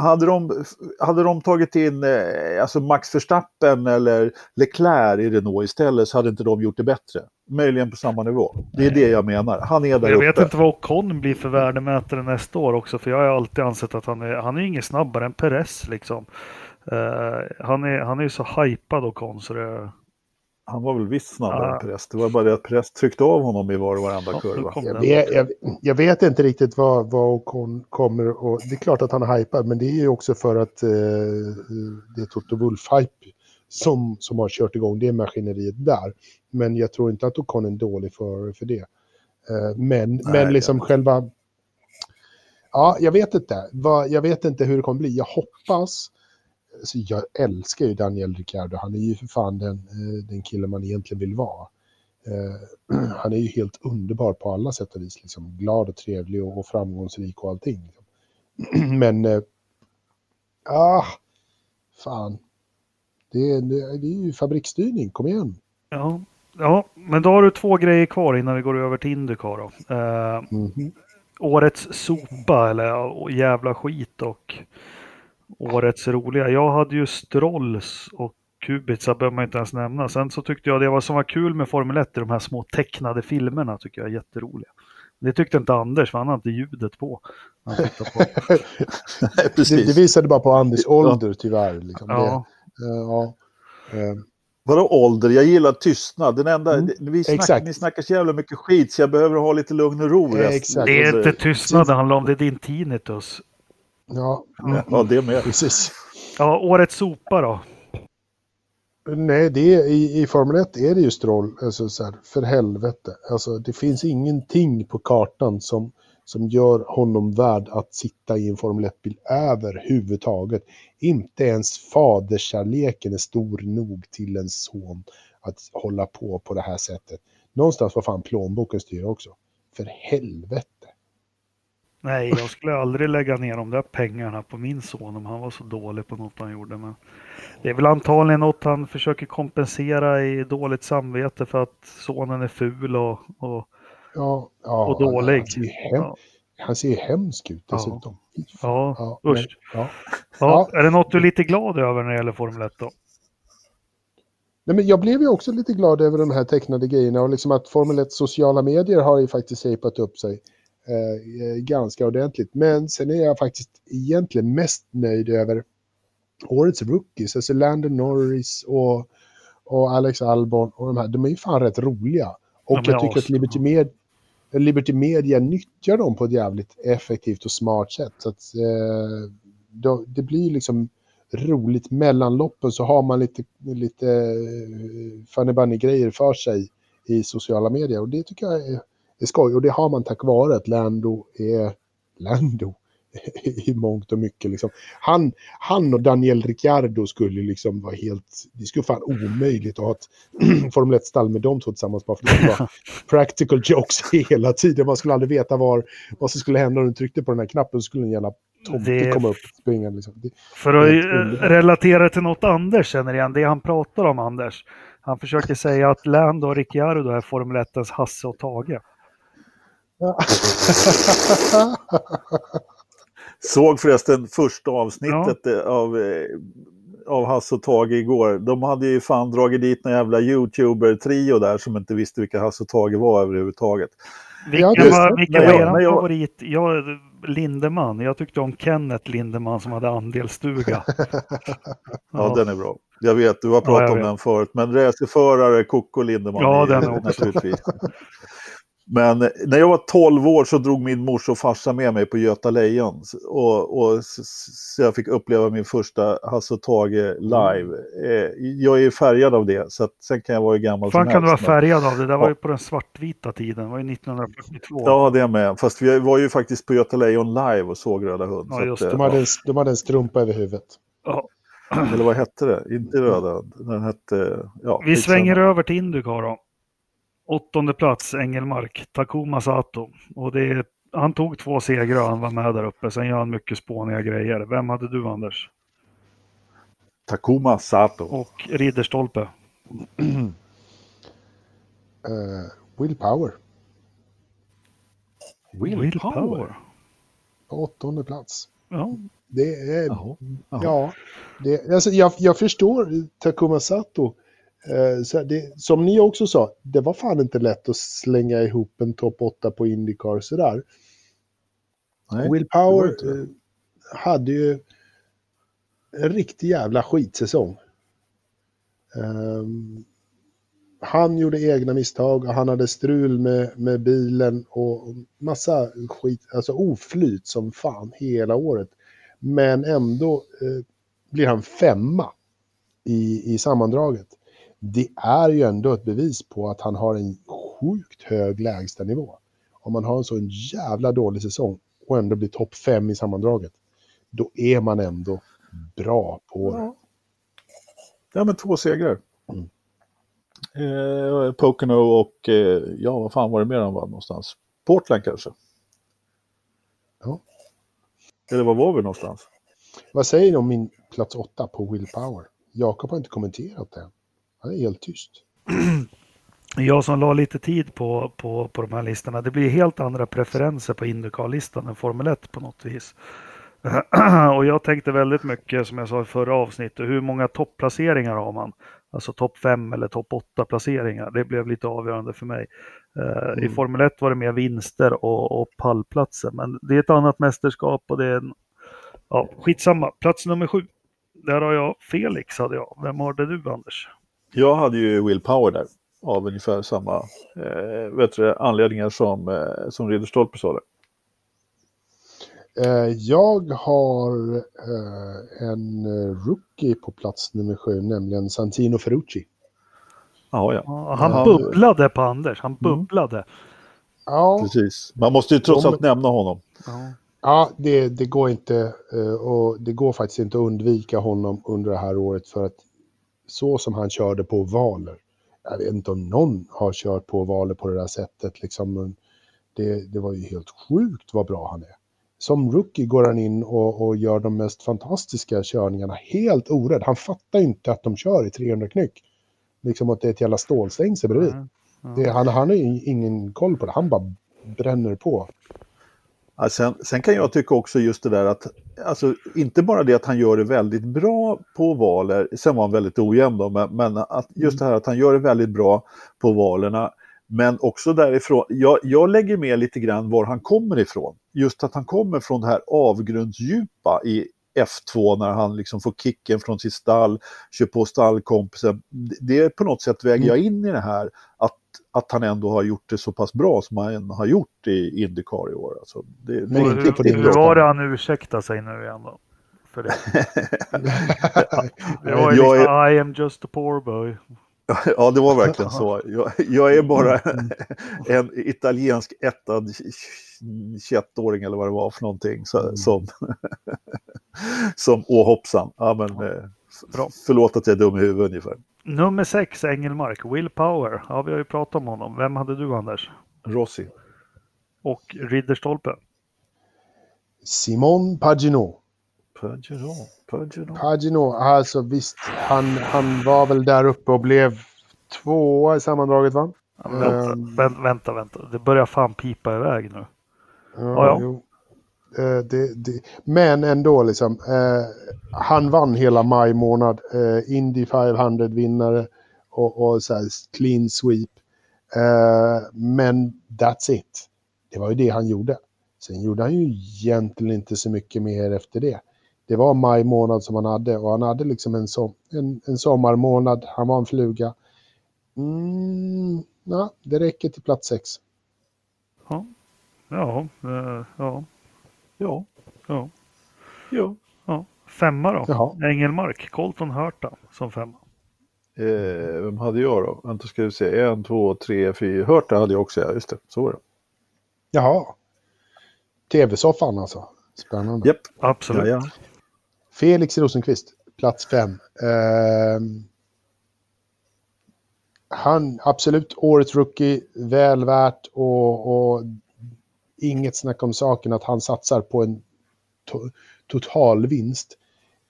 Hade de, hade de tagit in eh, alltså Max Verstappen eller Leclerc i Renault istället så hade inte de gjort det bättre. Möjligen på samma nivå. Det är det jag menar. Han är där Jag uppe. vet inte vad Ocon blir för värdemätare nästa år också. För jag har alltid ansett att han är, han är inget snabbare än Perez liksom. Uh, han, är, han är ju så hypad Ocon så det... Han var väl visst snabbare ja. än Perez. Det var bara det att Perez tryckte av honom i var och varenda ja, kurva. Jag vet, jag, jag vet, inte riktigt vad, vad Ocon kommer och Det är klart att han är hypad, men det är ju också för att eh, det är Toto Wolff-hype som, som har kört igång det maskineriet där. Men jag tror inte att Ocon är en dålig för, för det. Eh, men, Nej, men liksom ja. själva... Ja, jag vet inte. Vad, jag vet inte hur det kommer bli. Jag hoppas alltså jag älskar ju Daniel Ricciardo. Han är ju för fan den, eh, den kille man egentligen vill vara. Uh, han är ju helt underbar på alla sätt och vis. Liksom. Glad och trevlig och, framgångsrik och allting. Liksom. Men, uh, ah, fan. Det, det, det är ju fabriksstyrning, kom igen. Ja, ja, men då har du två grejer kvar innan vi går över till Indycar. Då. Uh, mm. Årets sopa eller jävla skit och årets roliga. Jag hade ju Strolls och Kubica behöver man inte ens nämna. Sen så tyckte jag det var som var kul med Formel 1 i de här små tecknade filmerna tycker jag är jätteroliga. Det tyckte inte Anders, för han hade inte ljudet på. på. det, det, visade bara på Anders ålder tyvärr. Liksom. Ja. Det, uh, ja. Uh. Vadå ålder? Jag gillar tystnad. Den enda, mm. vi snack, ni snackar så jävla mycket skit så jag behöver ha lite lugn och ro. Ja, det är inte tystnad det handlar om, det är din tinnitus. Ja, ja det med. Precis. Ja, årets sopa då? Nej, det är, i, i Formel 1 är det ju Stroll, alltså så här, för helvete. Alltså, det finns ingenting på kartan som, som gör honom värd att sitta i en Formel 1-bil överhuvudtaget. Inte ens faderskärleken är stor nog till en son att hålla på på det här sättet. Någonstans får fan plånboken styra också. För helvete. Nej, jag skulle aldrig lägga ner de där pengarna på min son om han var så dålig på något han gjorde. Men det är väl antagligen något han försöker kompensera i dåligt samvete för att sonen är ful och, och, ja, ja, och dålig. Han ser, hem, ja. han ser hemsk ut dessutom. Ja, ja usch. Ja. Ja. Är det något du är lite glad över när det gäller Formel 1 då? Nej, men jag blev ju också lite glad över de här tecknade grejerna och liksom att Formel 1 sociala medier har ju faktiskt shapat upp sig eh, ganska ordentligt. Men sen är jag faktiskt egentligen mest nöjd över årets rookies, alltså Landon Norris och, och Alex Albon och de här. De är ju fan rätt roliga. Och ja, jag tycker att Liberty, Med, Liberty Media nyttjar dem på ett jävligt effektivt och smart sätt. Så att, eh, då, det blir liksom roligt mellan loppen så har man lite, lite eh, funny bunny-grejer för sig i sociala medier och det tycker jag är det är skoj och det har man tack vare att Lando är Lando i mångt och mycket. Liksom. Han, han och Daniel Ricciardo skulle liksom vara helt... Det skulle fan omöjligt att ha ett Formel 1-stall med de två tillsammans. Bara för det var practical jokes hela tiden. Man skulle aldrig veta var, vad som skulle hända om du tryckte på den här knappen. Så skulle en jävla tomte komma upp och springa. Liksom. Det, för att relatera till något Anders känner igen, det han pratar om Anders. Han försöker säga att Lando och Ricciardo är Formel 1 Hasse och Tage. Såg förresten första avsnittet ja. av eh, av Hasse och Tage igår. De hade ju fan dragit dit någon jävla YouTuber-trio där som inte visste vilka Hasse och Tage var överhuvudtaget. Vilken just var, vilken var er nej, jag- favorit? Jag, Lindeman. Jag tyckte om Kenneth Lindeman som hade andelsstuga. Ja, den är bra. Jag vet, du har Ja, pratat jag om vet. den förut. Men racerförare, Kocko Lindeman. Ja, är- den är också. Naturligtvis. Men när jag var 12 år så drog min morsa och farsa med mig på Göta Lejon. Och, och så jag fick uppleva min första Hasse och Tage live. Eh, jag är färgad av det, så att sen kan jag vara hur gammal fan som kan du vara men- färgad av? Det där var Ja. ju på den svartvita tiden. Det var ju 1942. Ja, det är med. Fast vi var ju faktiskt på Göta Lejon live och såg Röda Hund. Ja, så att, just eh, det. De hade, en, de hade en strumpa över huvudet. Ja. Eller vad hette det? Inte Röda Hund. Den hette... Ja, Vi svänger över till Indycar då. Åttonde plats, Engelmark, Takuma Sato. Och det är, han tog två segrar och han var med där uppe. Sen gör han mycket spåniga grejer. Vem hade du Anders? Takuma Sato. Och Ridderstolpe. Uh, Will Power, på åttonde plats. Ja, Det är, Jaha. Jaha. ja, det, alltså jag, jag förstår Takuma Sato. Eh, så det, som ni också sa, det var fan inte lätt att slänga ihop en topp 8 på Indycar sådär. Nej, Will Power eh, hade ju en riktig jävla skitsäsong. Ehm, han gjorde egna misstag och han hade strul med, med bilen och massa skit, alltså oflyt som fan hela året. Men ändå eh, blir han femma i, i sammandraget. Det är ju ändå ett bevis på att han har en sjukt hög lägstanivå. Om man har en så jävla dålig säsong och ändå blir topp fem i sammandraget, då är man ändå bra på det. Ja. ja, men två segrar. Mm. Eh, Pocono och, eh, ja, vad fan var det mer han vann någonstans? Portland kanske? Ja. Eller var var vi någonstans? Vad säger ni om min plats åtta på Will Power? Jakob har inte kommenterat det. Han är helt tyst. jag som la lite tid på, på, på de här listorna. Det blir helt andra preferenser på Indycar-listan än Formel 1 på något vis. och jag tänkte väldigt mycket, som jag sa i förra avsnittet, hur många topplaceringar har man? Alltså topp 5 eller topp 8 placeringar. Det blev lite avgörande för mig. Eh, I Mm. Formel 1 var det mer vinster och, och pallplatser, men det är ett annat mästerskap och det är en... Ja, skitsamma. Plats nummer sju. Där har jag Felix, hade jag. Vem hade du, Anders? Jag hade ju Will Power där. Av ungefär samma eh, vet du, det, anledningar som, eh, som Ridderstolpe sa där. Eh, jag har eh, en eh, rookie på plats nummer sju, nämligen Santino Ferrucci. Ja, ja. Han bubblade på Anders. Han Mm. bubblade. Ja, Precis. Man måste ju trots De- allt nämna honom. Ja. Ja, det, det går inte eh, och det går faktiskt inte att undvika honom under det här året för att så som han körde på valer. Jag vet inte om någon har kört på valer på det där sättet. Liksom, det, det var ju helt sjukt vad bra han är. Som rookie går han in och, och gör de mest fantastiska körningarna helt orädd. Han fattar inte att de kör i 300 knyck. Liksom att det är ett jävla stålstängsel bredvid. Ja. Det, han, han har ju ingen koll på det. Han bara bränner på. Ja, sen, kan jag tycka också just det där att, alltså inte bara det att han gör det väldigt bra på valer, sen var han väldigt ojämn då, men, men att just det här att han gör det väldigt bra på valerna, men också därifrån, jag, jag lägger med lite grann var han kommer ifrån. Just att han kommer från det här avgrundsdjupa i F2 när han liksom får kicken från sitt stall, kör på stallkompisen. Det- på något sätt väger jag in i det här att, att han ändå har gjort det så pass bra som han har gjort i Indycar i år. Alltså, det, Men det, inte på din Hur var det han ursäktade sig nu igen då? För det. det var ju liksom, I am just a poor boy. Ja, det var verkligen så. Jag, jag är bara en italiensk ettad 21-åring eller vad det var för någonting. Så, Mm. Som, som åh hoppsan. Ja, men, eh, Bra. Förlåt att jag är dum i huvudet ungefär. Nummer sex, Engelmark. Will Power. Ja, vi har ju pratat om honom. Vem hade du, Anders? Rossi. Och Ridderstolpe. Simon Pagenaud. Peugeot, Peugeot. Pagino, alltså visst, han, han var väl där uppe och blev tvåa i sammandraget va? Ja, vänta, Ehm. vänta, vänta, vänta. Det börjar fan pipa iväg nu. Ja, Ja, ja. Jo. Eh, det, det, men ändå liksom. Eh, han vann hela maj månad. Eh, Indy 500-vinnare och, och så här, clean sweep. Eh, men that's it. Det var ju det han gjorde. Sen gjorde han ju egentligen inte så mycket mer efter det. Det var maj månad som han hade och han hade liksom en, som, en, en sommarmånad. Han var en fluga. Mm, na, det räcker till plats sex. Ja, ja, eh, ja, Ja, ja. ja. ja. Femma då? Jaha. Engelmark, Colton Hurta som femma. Eh, vem hade jag då? Vänta ska vi se. En, två, tre, fyra. Hörta hade jag också, ja. Just det. Så var det. Jaha. Tv-soffan alltså. Spännande. Japp. Absolut. Ja, ja. Felix Rosenqvist, plats fem. Ehm, han, absolut, årets rookie, väl värt och, och inget snack om saken att han satsar på en to, total vinst.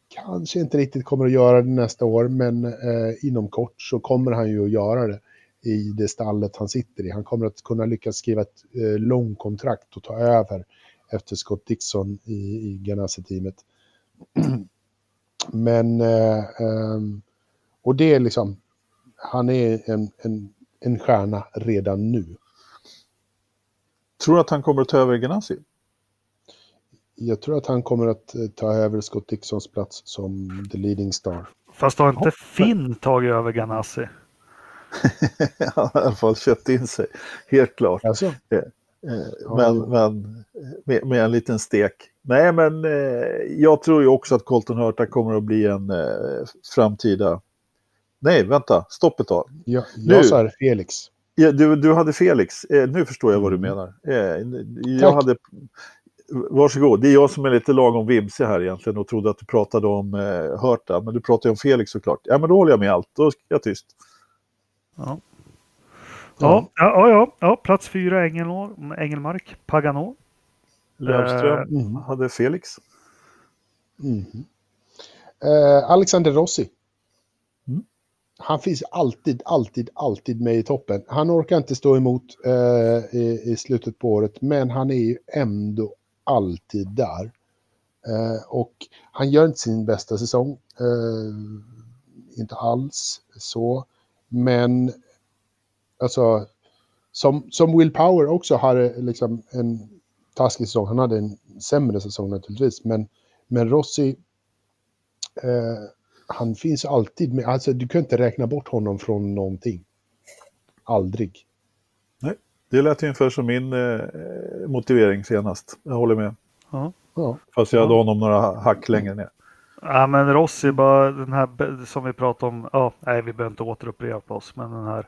Kanske inte riktigt kommer att göra det nästa år, men eh, inom kort så kommer han ju att göra det i det stallet han sitter i. Han kommer att kunna lyckas skriva ett eh, långkontrakt och ta över efter Scott Dixon i, i Ganassi-teamet. Men, eh, eh, och det är liksom, han är en, en, en stjärna redan nu. Tror du att han kommer att ta över Ganassi? Jag tror att han kommer att eh, ta över Scott Dixons plats som the leading star. Fast har inte Finn tagit över Ganassi? Han har i alla fall köpt in sig, helt klart. Alltså, Eh, Men, men med, med en liten stek. Nej, men eh, jag tror ju också att Colton Hurta kommer att bli en eh, framtida... Nej, vänta, stopp ett tag. jag, Nu. sa Felix. Ja, du, du hade Felix, eh, nu förstår jag vad du menar. Eh, jag hade... Varsågod, det är jag som är lite lagom vimsig här egentligen och trodde att du pratade om eh, Hörta, men du pratade om Felix såklart. Ja, men då håller jag med allt, då är jag tyst. Ja. Ja, ja, ja, ja, plats fyra Engelmar, Engelmark, Pagano. Lövström Mm. hade Felix. Mhm. Eh, Alexander Rossi. Han finns alltid, alltid, alltid med i toppen. Han orkar inte stå emot eh, i, i slutet på året, men han är ju ändå alltid där. Eh, och han gör inte sin bästa säsong. Eh, inte alls så. Men alltså, som, som Will Power också hade liksom en taskig säsong. Han hade en sämre säsong naturligtvis, men, men Rossi, eh, han finns alltid med. Alltså, du kan inte räkna bort honom från någonting. Aldrig. Det lät ungefär som min eh, motivering senast. Jag håller med. Ja. Ja. Fast jag hade honom några hack längre ner. Ja, men Rossi, bara den här som vi pratade om. Ja, nej, vi behöver inte återupprepa oss, men den här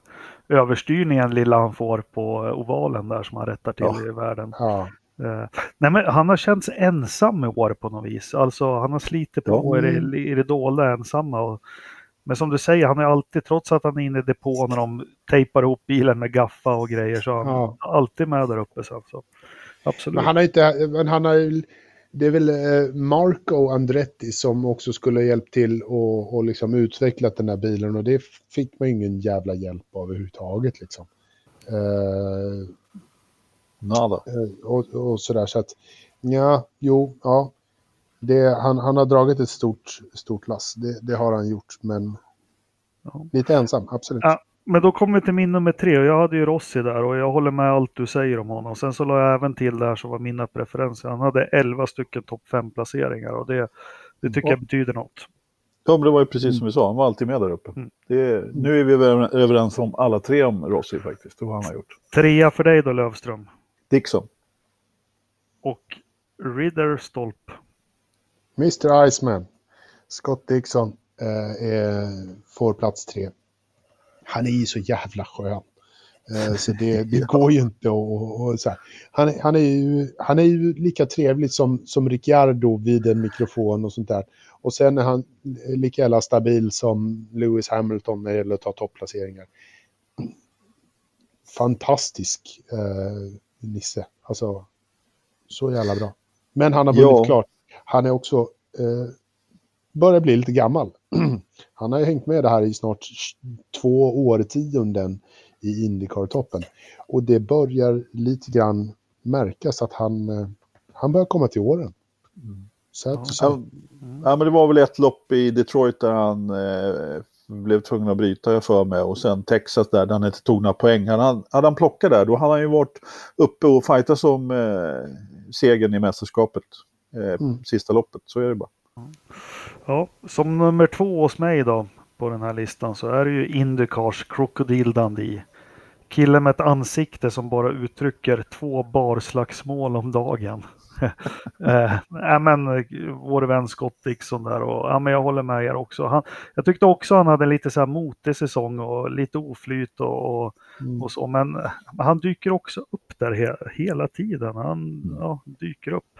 överstyrningen lilla han får på ovalen där som han rättar till Ja. i världen. Ja. Eh, nej, men han har känts ensam i år på något vis. Alltså, han har slitit på i, det, i det dolda ensamma. Och, men som du säger, han är alltid, trots att han är inne i depån när de tejpar ihop bilen med gaffa och grejer, så är han Ja. alltid med där uppe sen. Så. Absolut. Men han har inte, men han har det är väl eh, Marco Andretti som också skulle ha hjälpt till och, och liksom utvecklat den här bilen och det fick man ingen jävla hjälp av överhuvudtaget liksom. Eh, Nada. Eh, och, och sådär. Så att, ja, jo, ja. Det, han, han har dragit ett stort, stort lass. Det, det har han gjort, men Ja. lite ensam, absolut. Ja. Men då kommer vi till min nummer tre och jag hade ju Rossi där och jag håller med allt du säger om honom. Sen så la jag även till där som var mina preferenser. Han hade 11 stycken topp 5 placeringar och det, det tycker Ja. jag betyder något. Ja, men det var ju precis som vi sa, han var alltid med där uppe. Mm. Det, nu är vi över- överens om alla tre om Rossi faktiskt, och vad han har gjort. Trea för dig då Lövström. Dixon. Och Ridderstolp. Mr Iceman, Scott Dixon, eh, är, får plats tre. Han är ju så jävla skön. Eh, så det, det går ju inte och- och så här. Han, är- han, är ju, han är ju lika trevlig som, som Ricciardo vid en mikrofon och sånt där. Och sen är han lika jävla stabil som Lewis Hamilton när det gäller att ta topplaceringar. Fantastisk eh, Nisse. Alltså, så jävla bra. Men han har vunnit Ja. klart. Han är också... Eh, börjar bli lite gammal. han har ju hängt med det här i snart två årtionden i Indycar-toppen. Och det börjar lite grann märkas att han, eh, han börjar komma till åren. Mm. Så att, Ja, så, ja, men det var väl ett lopp i Detroit där han eh, blev tvungen att bryta jag för mig och sen Texas där, där han inte tog några poäng. Han, hade han plockat där då hade han ju varit uppe och fightats om eh, segern i mästerskapet. Eh, Mm. Sista loppet, så är det bara. Ja, som nummer två hos mig då på den här listan så är det ju Indycars Crocodile Dundee. Killen med ett ansikte som bara uttrycker två barslagsmål om dagen. eh, ja, men, vår vän Scott Dixon där och ja, men jag håller med er också. Han, jag tyckte också han hade lite så här motig säsong och lite oflyt och, och, mm. och så. Men eh, han dyker också upp där he, hela tiden. Han Mm. ja, dyker upp.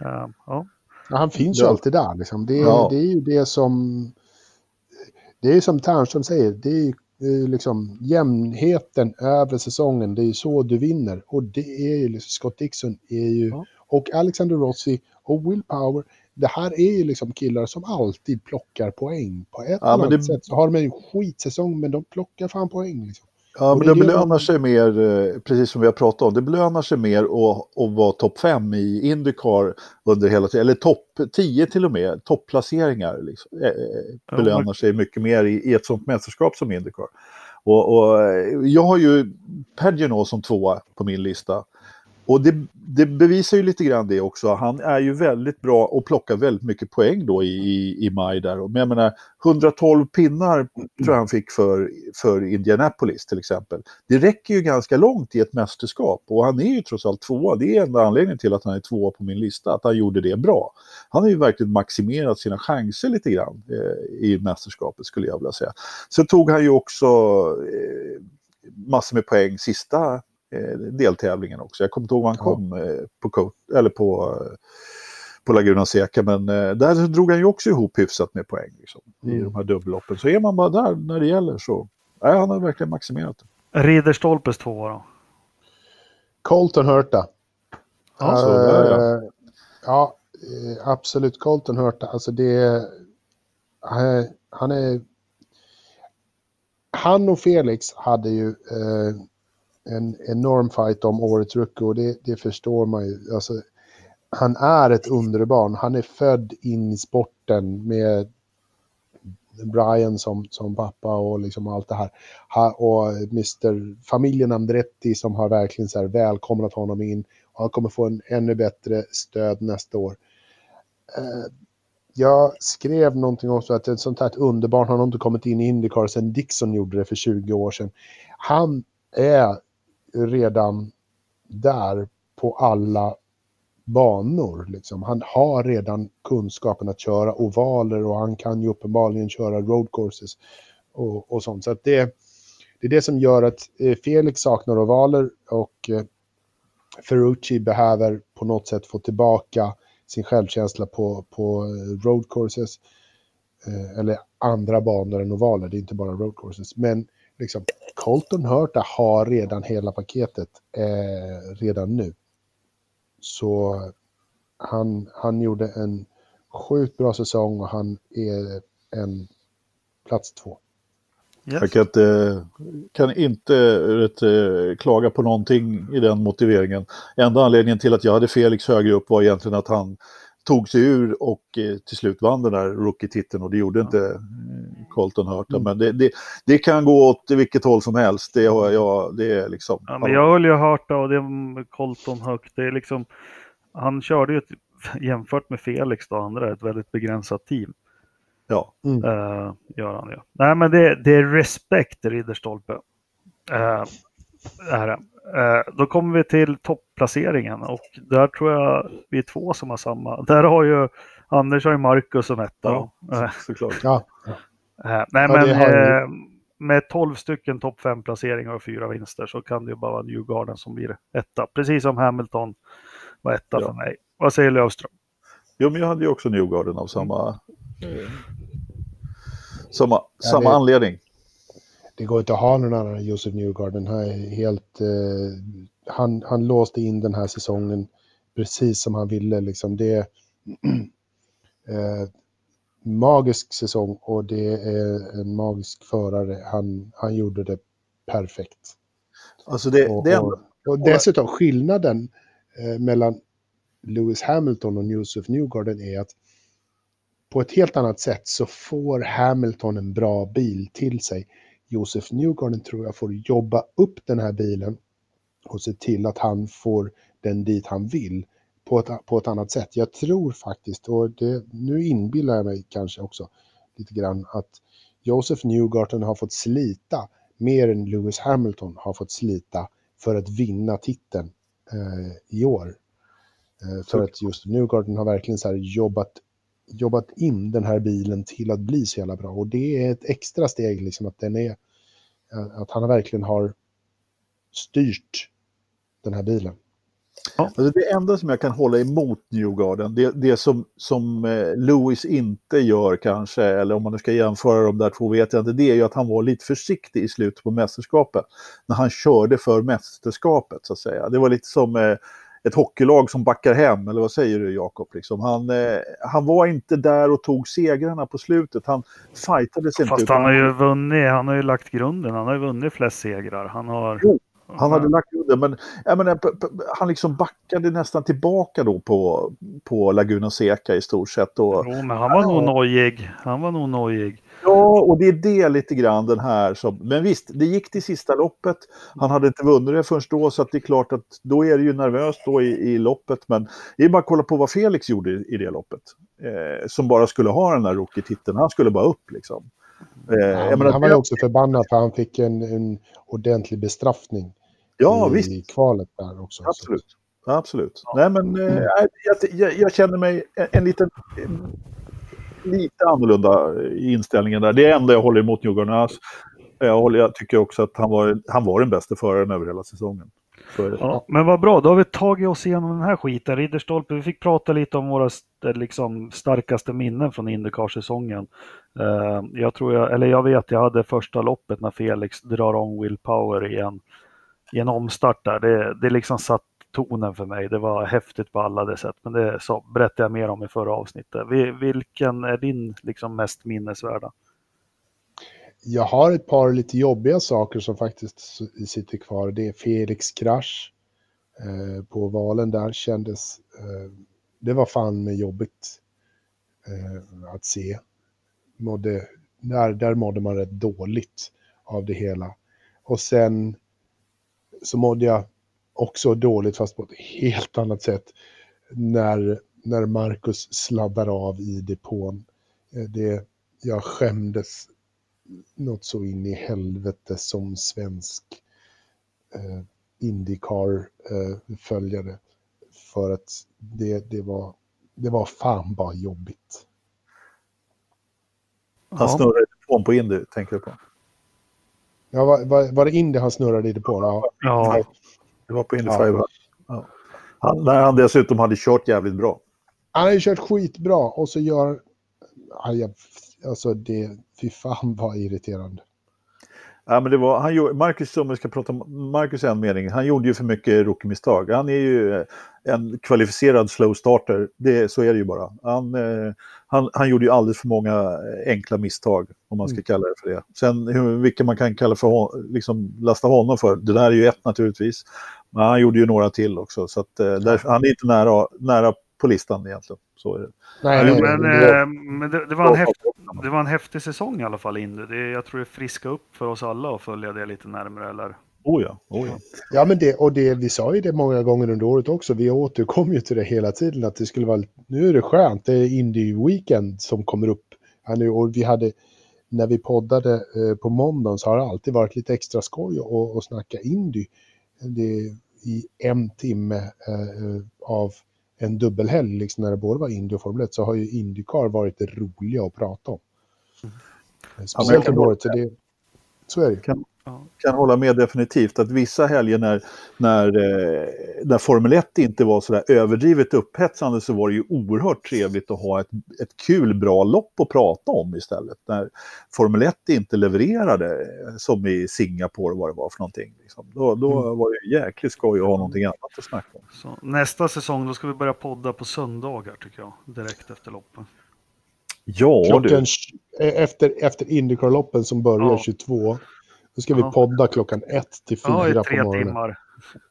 Eh, ja. Ja, han finns ju alltid där. Liksom. Det, är- Ja. det är ju det som... Det är som Ternström säger, det är ju eh, liksom jämnheten över säsongen, det är ju så du vinner. Och det är ju liksom, Scott Dixon är ju, Ja. Och Alexander Rossi och Will Power, det här är ju liksom killar som alltid plockar poäng. På ett Ja, annat det- sätt så har de en skitsäsong, men de plockar fan poäng. Liksom. Ja, Och men det det belönar sig mer, eh, precis som vi har pratat om, det belönar sig mer att, att vara topp 5 i Indycar under hela tiden, eller topp 10 till och med, topplaceringar liksom, eh, eh, Ja, belönar men- sig mycket mer i, i ett sånt mästerskap som Indycar. Och, och jag har ju Pagino som tvåa på min lista. Och det, det bevisar ju lite grann det också. Han är ju väldigt bra och plockar väldigt mycket poäng då i, i, i maj där. Men jag menar, 112 pinnar tror jag han fick för, för Indianapolis till exempel. Det räcker ju ganska långt i ett mästerskap och han är ju trots allt tvåa. Det är enda anledningen till att han är tvåa på min lista, att han gjorde det bra. Han har ju verkligen maximerat sina chanser lite grann eh, i mästerskapet skulle jag vilja säga. Så tog han ju också eh, massor med poäng sista deltävlingen också. Jag kommer inte ihåg var han Ja. kom eh, på, Co- eller på, eh, på Laguna Seca, men eh, där drog han ju också ihop hyfsat med poäng liksom, i Mm. de här dubbelloppen. Så är man bara där när det gäller så, nej, han har verkligen maximerat det. Ridderstolpes tvåa då. Colton Hurta. Ja, så där, ja. Eh, ja, eh, absolut. Colton Hurta. Alltså det är... Han, är, han och Felix hade ju eh, en enorm fight om årets rookie och det, det förstår man ju. Alltså, han är ett underbarn. Han är född in i sporten med Brian som, som pappa och liksom allt det här. Ha, och Mr. familjen Andretti som har verkligen så här välkomnat honom in. Och han kommer få en ännu bättre stöd nästa år. Eh, jag skrev någonting också att ett sånt här underbarn har nog inte kommit in i Indycar sedan Dixon gjorde det för 20 år sedan. Han är redan där på alla banor. Liksom. Han har redan kunskapen att köra ovaler och han kan ju uppenbarligen köra roadcourses och, och sånt. Så att det, det är det som gör att eh, Felix saknar ovaler och eh, Ferrucci behöver på något sätt få tillbaka sin självkänsla på, på eh, roadcourses eller andra banor än ovaler, det är inte bara roadcourses. Men liksom, Colton Hurta har redan hela paketet eh, redan nu. Så han, han gjorde en sjukt bra säsong och han är en plats två. Yes. Jag kan inte, kan inte vet, eh, klaga på någonting i den motiveringen. Enda anledningen till att jag hade Felix högre upp var egentligen att han tog sig ur och eh, till slut vann den där rookie-titeln och det gjorde inte eh, Colton Hurta. Mm. Men det, det, det kan gå åt vilket håll som helst. Det, har jag, det är liksom... Ja, men jag höll ju hört det och det Colton högt. Det är liksom, han körde ju ett, jämfört med Felix då, andra, ett väldigt begränsat team. Ja, Uh, gör han ju. Nej men det, det är respekt Ridderstolpe. Uh, är det. Eh, då kommer vi till topplaceringen och där tror jag vi är två som har samma. Där har ju Anders har ju Marcus som etta. ja. Eh, så, såklart. Ja, Eh, nej, Ja, men har eh, med 12 stycken topp 5 placeringar och fyra vinster så kan det ju bara vara Newgarden som blir etta. Precis som Hamilton var etta Ja. för mig. Vad säger Löfström? Jo, men jag hade ju också Newgarden av samma, eh, samma, samma det- anledning. det går inte att ha någon annan än Josef Newgarden. Han är helt... Eh, han, han låste in den här säsongen precis som han ville. Liksom. Det eh, magisk säsong och det är en magisk förare. Han, han gjorde det perfekt. Alltså det, Och, det, och, och dessutom skillnaden eh, mellan Lewis Hamilton och Joseph Newgarden är att på ett helt annat sätt så får Hamilton en bra bil till sig. Joseph Newgarden tror jag får jobba upp den här bilen och se till att han får den dit han vill på ett, på ett annat sätt. Jag tror faktiskt, och det, nu inbillar jag mig kanske också lite grann, att Joseph Newgarden har fått slita mer än Lewis Hamilton har fått slita för att vinna titeln eh, i år. Eh, för att just Newgarden har verkligen så jobbat, jobbat in den här bilen till att bli så jävla bra. Och det är ett extra steg, liksom att den är, att han verkligen har styrt den här bilen. Ja. Alltså det enda som jag kan hålla emot Newgarden, det, det som, som eh, Lewis inte gör kanske, eller om man nu ska jämföra de där två vet jag inte, det är ju att han var lite försiktig i slutet på mästerskapet. När han körde för mästerskapet så att säga. Det var lite som eh, ett hockeylag som backar hem, eller vad säger du Jakob? Liksom. Han, eh, han var inte där och tog segrarna på slutet. Han fightades inte. Fast han har ju vunnit, han har ju lagt grunden. Han har ju vunnit flest segrar. Han har... Jo, han hade lagt udden, men jag menar, han liksom backade nästan tillbaka då på, på Laguna Seca i stort sett. Och, jo, men han var nog nojig. Han var nog nojig. Ja, och det är det lite grann den här som... Men visst, det gick till sista loppet. Han hade inte vunnit det först då, så att det är klart att då är det ju nervöst då i, i loppet. Men det är bara att kolla på vad Felix gjorde i, i det loppet. Eh, som bara skulle ha den där rookie-titeln. Han skulle bara upp liksom. Eh, han, menar, han var ju också förbannad för han fick en, en ordentlig bestraffning ja, i visst. kvalet där också. Absolut. Absolut. Ja. Nej, men eh, jag, jag, jag, känner mig en, en liten... En, lite annorlunda i inställningen där. Det är enda jag håller emot Djurgården. Alltså, jag, håller, jag tycker också att han var, han var den bästa föraren över hela säsongen. Ja, men vad bra, då har vi tagit oss igenom den här skiten. Ridderstolpe, vi fick prata lite om våra liksom, starkaste minnen från Indycar-säsongen. Uh, jag tror jag, eller jag vet, jag hade första loppet när Felix drar om Will Power i en, i en omstart där. Det, det liksom satt tonen för mig. Det var häftigt på alla det sätt, men det så, berättade jag mer om i förra avsnittet. Vilken är din liksom mest minnesvärda? Jag har ett par lite jobbiga saker som faktiskt sitter kvar. Det är Felix krasch eh, på valen där kändes... Eh, det var fan med jobbigt eh, att se. Mådde, där, där mådde man rätt dåligt av det hela. Och sen så mådde jag också dåligt fast på ett helt annat sätt när, när Marcus sladdar av i depån. Eh, det, jag skämdes något så in i helvete som svensk eh, Indycar-följare. Eh, för att det, det, var, det var fan bara jobbigt. Han snurrade depån på Indy, tänker du på? Ja, var, var, var det Indy han snurrade i depån? Ja. ja. Det var på Indy ja. ja. Han, när han dessutom hade kört jävligt bra. Han hade kört skitbra och så gör... Alltså det... Fy fan vad irriterande. Ja, men det var, han, Marcus, om vi ska prata om Marcus en mening, han gjorde ju för mycket rookie-misstag. Han är ju en kvalificerad slow starter, det, så är det ju bara. Han, eh, han, han gjorde ju alldeles för många enkla misstag, om man ska mm. kalla det för det. Sen hur, vilka man kan kalla för, liksom lasta honom för, det där är ju ett naturligtvis. Men han gjorde ju några till också, så att, eh, där, han är inte nära, nära på listan egentligen. Så är det. Nej, men, det, men det, det, var en häftig, det var en häftig säsong i alla fall, Indy. Det, jag tror det friska upp för oss alla att följa det lite närmare. Eller? Oh ja, oh ja. ja men det, och det, vi sa ju det många gånger under året också. Vi återkom ju till det hela tiden. Att det skulle vara, nu är det skönt, det är Indie-weekend som kommer upp. Här nu, och vi hade, när vi poddade eh, på måndagen så har det alltid varit lite extra skoj att snacka Indy. Det, I en timme eh, av en dubbelhelg, liksom när det både var Indy och Formel 1, så har ju Indycar varit det roliga att prata om. Mm. Speciellt under året, så, det, så är det. Kan, kan hålla med definitivt att vissa helger när, när, eh, när Formel 1 inte var så där överdrivet upphetsande så var det ju oerhört trevligt att ha ett, ett kul, bra lopp att prata om istället. När Formel 1 inte levererade, som i Singapore vad det var för någonting. Liksom. Då, då mm. var det jäkligt skoj att ha någonting annat att snacka om. Så, nästa säsong då ska vi börja podda på söndagar tycker jag, direkt efter loppen. Ja, Klockan, du. Efter, efter Indycar-loppen som börjar ja. 22 nu ska vi podda klockan ett till fyra ja, på morgonen. Timmar.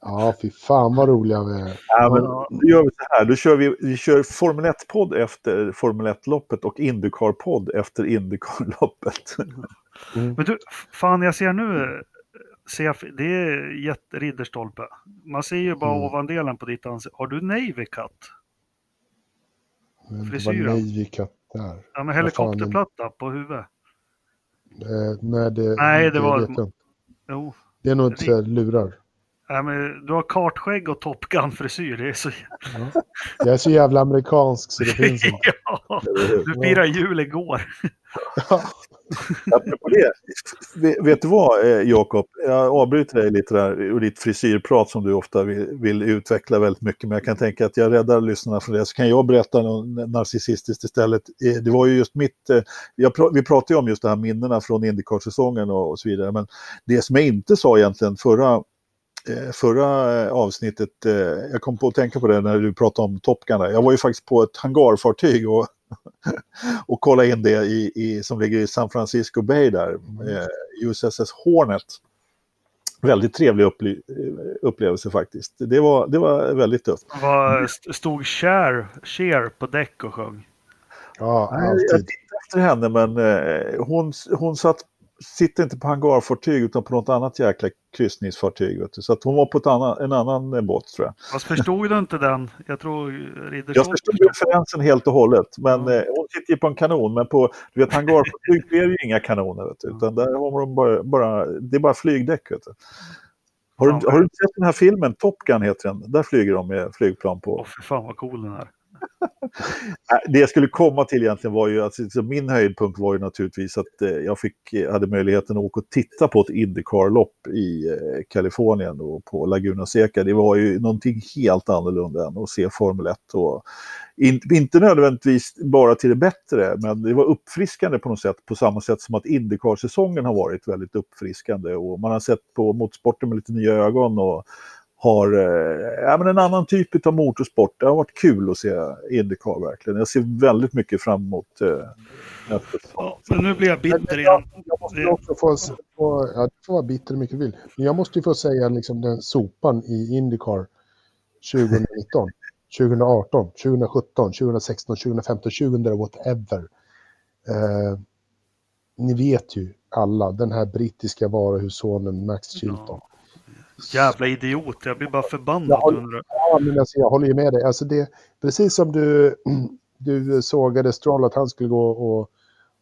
Ja, fy fan vad roliga vi är. Ja, men då gör vi så här, då kör vi, vi kör Formel 1-podd efter Formel 1-loppet och Indycar-podd efter Indycar-loppet. Mm. Men du, fan jag ser nu, ser jag, det är jätteridderstolpe. Man ser ju bara mm. ovandelen på ditt ansikte. Har du Navy Cut? Frisyren? Vad Navy Cut där? Ja, men helikopterplatta på huvudet. Eh, nej, det, nej, det, det var... Vet jag. Jo. Det är nog inte lurar. Ja, men du har kartskägg och Top Gun-frisyr. Det är så... Ja. Jag är så jävla amerikansk så det finns inte. ja, du firade jul igår. Apropå det, vet du vad eh, Jakob, jag avbryter dig lite där och ditt frisyrprat som du ofta vill, vill, utveckla väldigt mycket, men jag kan tänka att jag räddar lyssnarna från det, så kan jag berätta något narcissistiskt istället. Eh, det var ju just mitt, eh, jag, vi pratade ju om just de här minnena från Indycar-säsongen och, och så vidare, men det som jag inte sa egentligen förra förra avsnittet, jag kom på att tänka på det när du pratade om Top Gun. Jag var ju faktiskt på ett hangarfartyg och och kolla in det i, i, som ligger i San Francisco Bay där, eh, USS Hornet. Väldigt trevlig upple upplevelse faktiskt. Det var, det var väldigt tufft. Var, stod Cher, Cher på däck och sjöng? Ja, alltid. Jag tittade efter henne men eh, hon, hon satt sitter inte på hangarfartyg utan på något annat jäkla kryssningsfartyg. Så att hon var på ett annan, en annan eh, båt tror jag. Fast förstod du inte den? Jag tror Riddersholm... Jag förstod referensen helt och hållet. Men mm. eh, hon sitter ju på en kanon. Men på du vet, hangarfartyg är ju inga kanoner. Vet du, utan där har de bara, bara, det är bara flygdäck. Vet du. Har, du, har du sett den här filmen? Top Gun heter den. Där flyger de med flygplan på. Åh, för fan vad cool den är. det jag skulle komma till egentligen var ju att alltså, min höjdpunkt var ju naturligtvis att eh, jag fick, eh, hade möjligheten att åka och titta på ett Indycar-lopp i eh, Kalifornien och på Laguna Seca. Det var ju någonting helt annorlunda än att se Formel 1. Och in, inte nödvändigtvis bara till det bättre, men det var uppfriskande på något sätt, på samma sätt som att Indycar-säsongen har varit väldigt uppfriskande. Och man har sett på motorsporten med lite nya ögon och har eh, ja, men en annan typ av motorsport. Det har varit kul att se Indycar verkligen. Jag ser väldigt mycket fram emot eh, ja, Men nu blir jag bitter igen. Jag, jag måste också få, få, ja, du får vara bitter hur mycket du vill. Men jag måste ju få säga liksom den sopan i Indycar 2019, 2018, 2017, 2016, 2015, 2000, whatever. Eh, ni vet ju alla, den här brittiska varuhussonen Max Chilton. Ja. Jävla idiot, jag blir bara förbannad. Jag håller, ja, men alltså, jag håller ju med dig. Alltså det, precis som du, du sågade Stroll att han skulle gå och,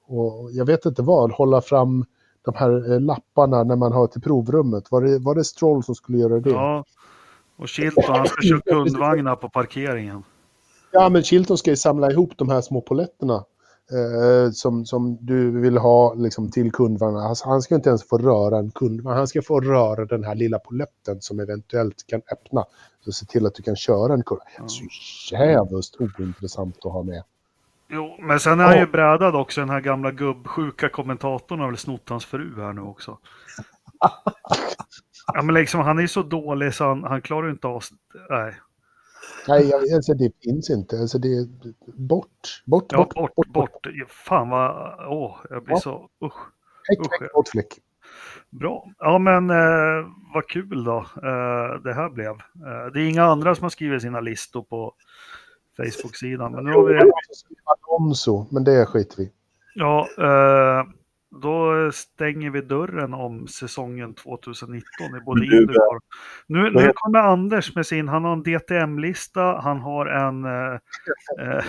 och, jag vet inte vad, hålla fram de här eh, lapparna när man har till provrummet. Var det, var det Stroll som skulle göra det? Ja, och Chilton han ska köra kundvagnar på parkeringen. Ja, men Chilton ska ju samla ihop de här små poletterna eh, som, som du vill ha liksom, till kundvagnen. Alltså, han ska inte ens få röra en kundvagn. Han ska få röra den här lilla poletten som eventuellt kan öppna. Så se till att du kan köra en kurva. Mm. Så jävligt ointressant att ha med. Jo, men sen är han ju brädad också. Den här gamla gubbsjuka kommentatorn har väl snott hans fru här nu också. ja, men liksom, han är ju så dålig så han, han klarar inte av... Nej. Nej, alltså det finns inte. Alltså det är bort, bort, ja, bort, bort, bort, bort. Fan vad, åh, jag blir ja. så, usch. Häck, häck, bort fläck. Bra. Ja, men eh, vad kul då eh, det här blev. Eh, det är inga andra som har skrivit sina listor på Facebook-sidan. Men nu har vi... Alonso, men det skiter vi Ja, eh, då stänger vi dörren om säsongen 2019 i både Indycar. Nu, nu kommer Anders med sin, han har en DTM-lista, han har en eh, eh,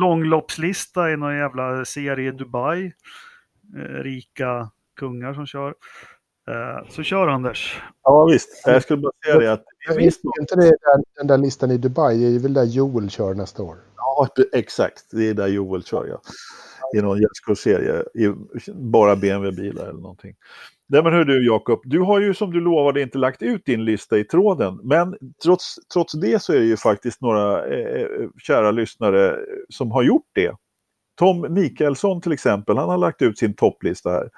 långloppslista i någon jävla serie i Dubai. Eh, rika kungar som kör. Eh, så kör Anders. Ja visst, jag skulle bara säga det att... Visst, inte det den, den där listan i Dubai, det är väl där Joel kör nästa år? Ja, exakt. Det är där Joel kör, ja i någon gästkursserie bara BMW-bilar eller någonting. Nej men hur du Jakob, du har ju som du lovade inte lagt ut din lista i tråden. Men trots, trots det så är det ju faktiskt några eh, eh kära lyssnare eh, som har gjort det. Tom Mikaelsson till exempel, han har lagt ut sin topplista här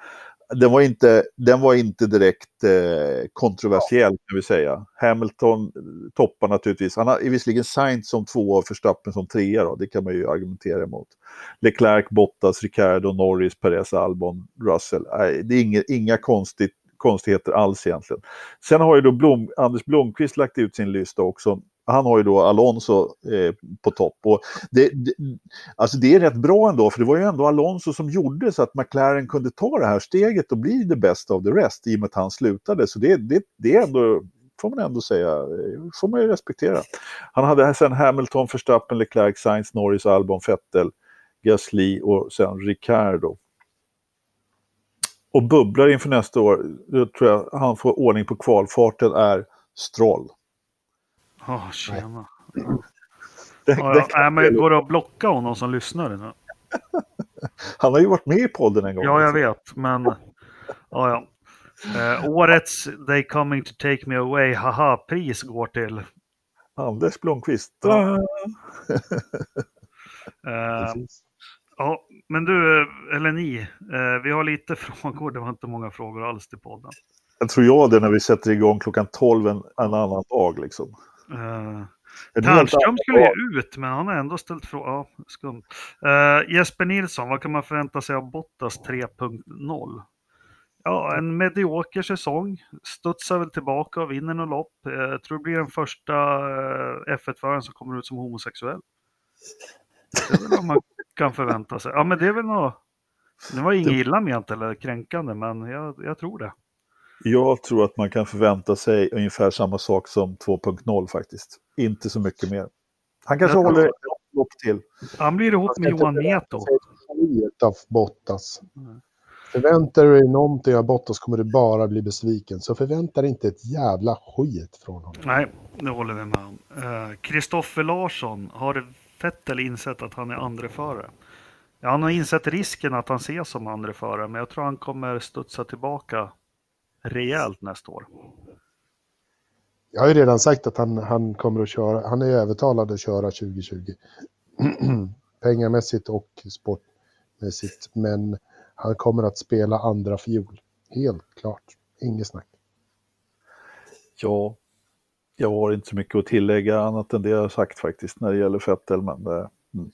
den var inte, den var inte direkt eh, kontroversiell kan vi säga. Hamilton eh, toppar naturligtvis. Han har visserligen Sainz som två och Verstappen som trea då. Det kan man ju argumentera emot. Leclerc, Bottas, Ricardo, Norris, Perez, Albon, Russell. Nej, det är inga, inga konstigt, konstigheter alls egentligen. Sen har ju då Blom, Anders Blomqvist lagt ut sin lista också. Han har ju då Alonso eh, på topp. Och det, det, alltså det är rätt bra ändå, för det var ju ändå Alonso som gjorde så att McLaren kunde ta det här steget och bli the best of the rest i och med att han slutade. Så det, det, det är ändå får man ändå säga, eh, får man ju respektera. Han hade sen Hamilton, Verstappen, Leclerc, Sainz, Norris, Albon, Vettel, Gasly och sen Ricardo. Och bubblar inför nästa år, då tror jag han får ordning på kvalfarten, är Stroll. Ja, oh, tjena. Det, ja, det ja, men går det att blocka honom som lyssnare nu? Han har ju varit med i podden en gång. Ja, jag vet, men... Ja, ja. Uh, årets They coming to take me away, haha-pris går till... Anders Blomqvist. Ja. uh, ja, men du, eller ni, uh, vi har lite frågor. Det var inte många frågor alls till podden. Jag tror jag det när vi sätter igång klockan 12 en, en annan dag liksom. Uh, Ternström skulle ju ut, men han har ändå ställt frågor. Ja, skumt. Uh, Jesper Nilsson, vad kan man förvänta sig av Bottas 3.0? Ja, en medioker säsong. Studsar väl tillbaka och vinner något lopp. Jag tror det blir den första eh, F1-föraren som kommer ut som homosexuell. Det är väl vad man kan förvänta sig. Ja, men det är väl något... Det var inget illa ment eller kränkande, men jag, jag tror det. Jag tror att man kan förvänta sig ungefär samma sak som 2.0 faktiskt. Inte så mycket mer. Han kanske jag håller ett lopp till. Han blir ihop med Johan Neto. av Bottas. Mm. Förväntar du dig någonting av Bottas kommer du bara bli besviken. Så förvänta dig inte ett jävla skit från honom. Nej, det håller vi med om. Kristoffer uh, Larsson, har Vettel insett att han är andreförare? Ja, han har insett risken att han ses som andreförare, men jag tror han kommer studsa tillbaka rejält nästa år. Jag har ju redan sagt att han, han kommer att köra, han är övertalad att köra 2020. Pengamässigt och sportmässigt, men han kommer att spela andra fiol. Helt klart. Inget snack. Ja, jag har inte så mycket att tillägga annat än det jag har sagt faktiskt när det gäller Fettel. Men det, mm.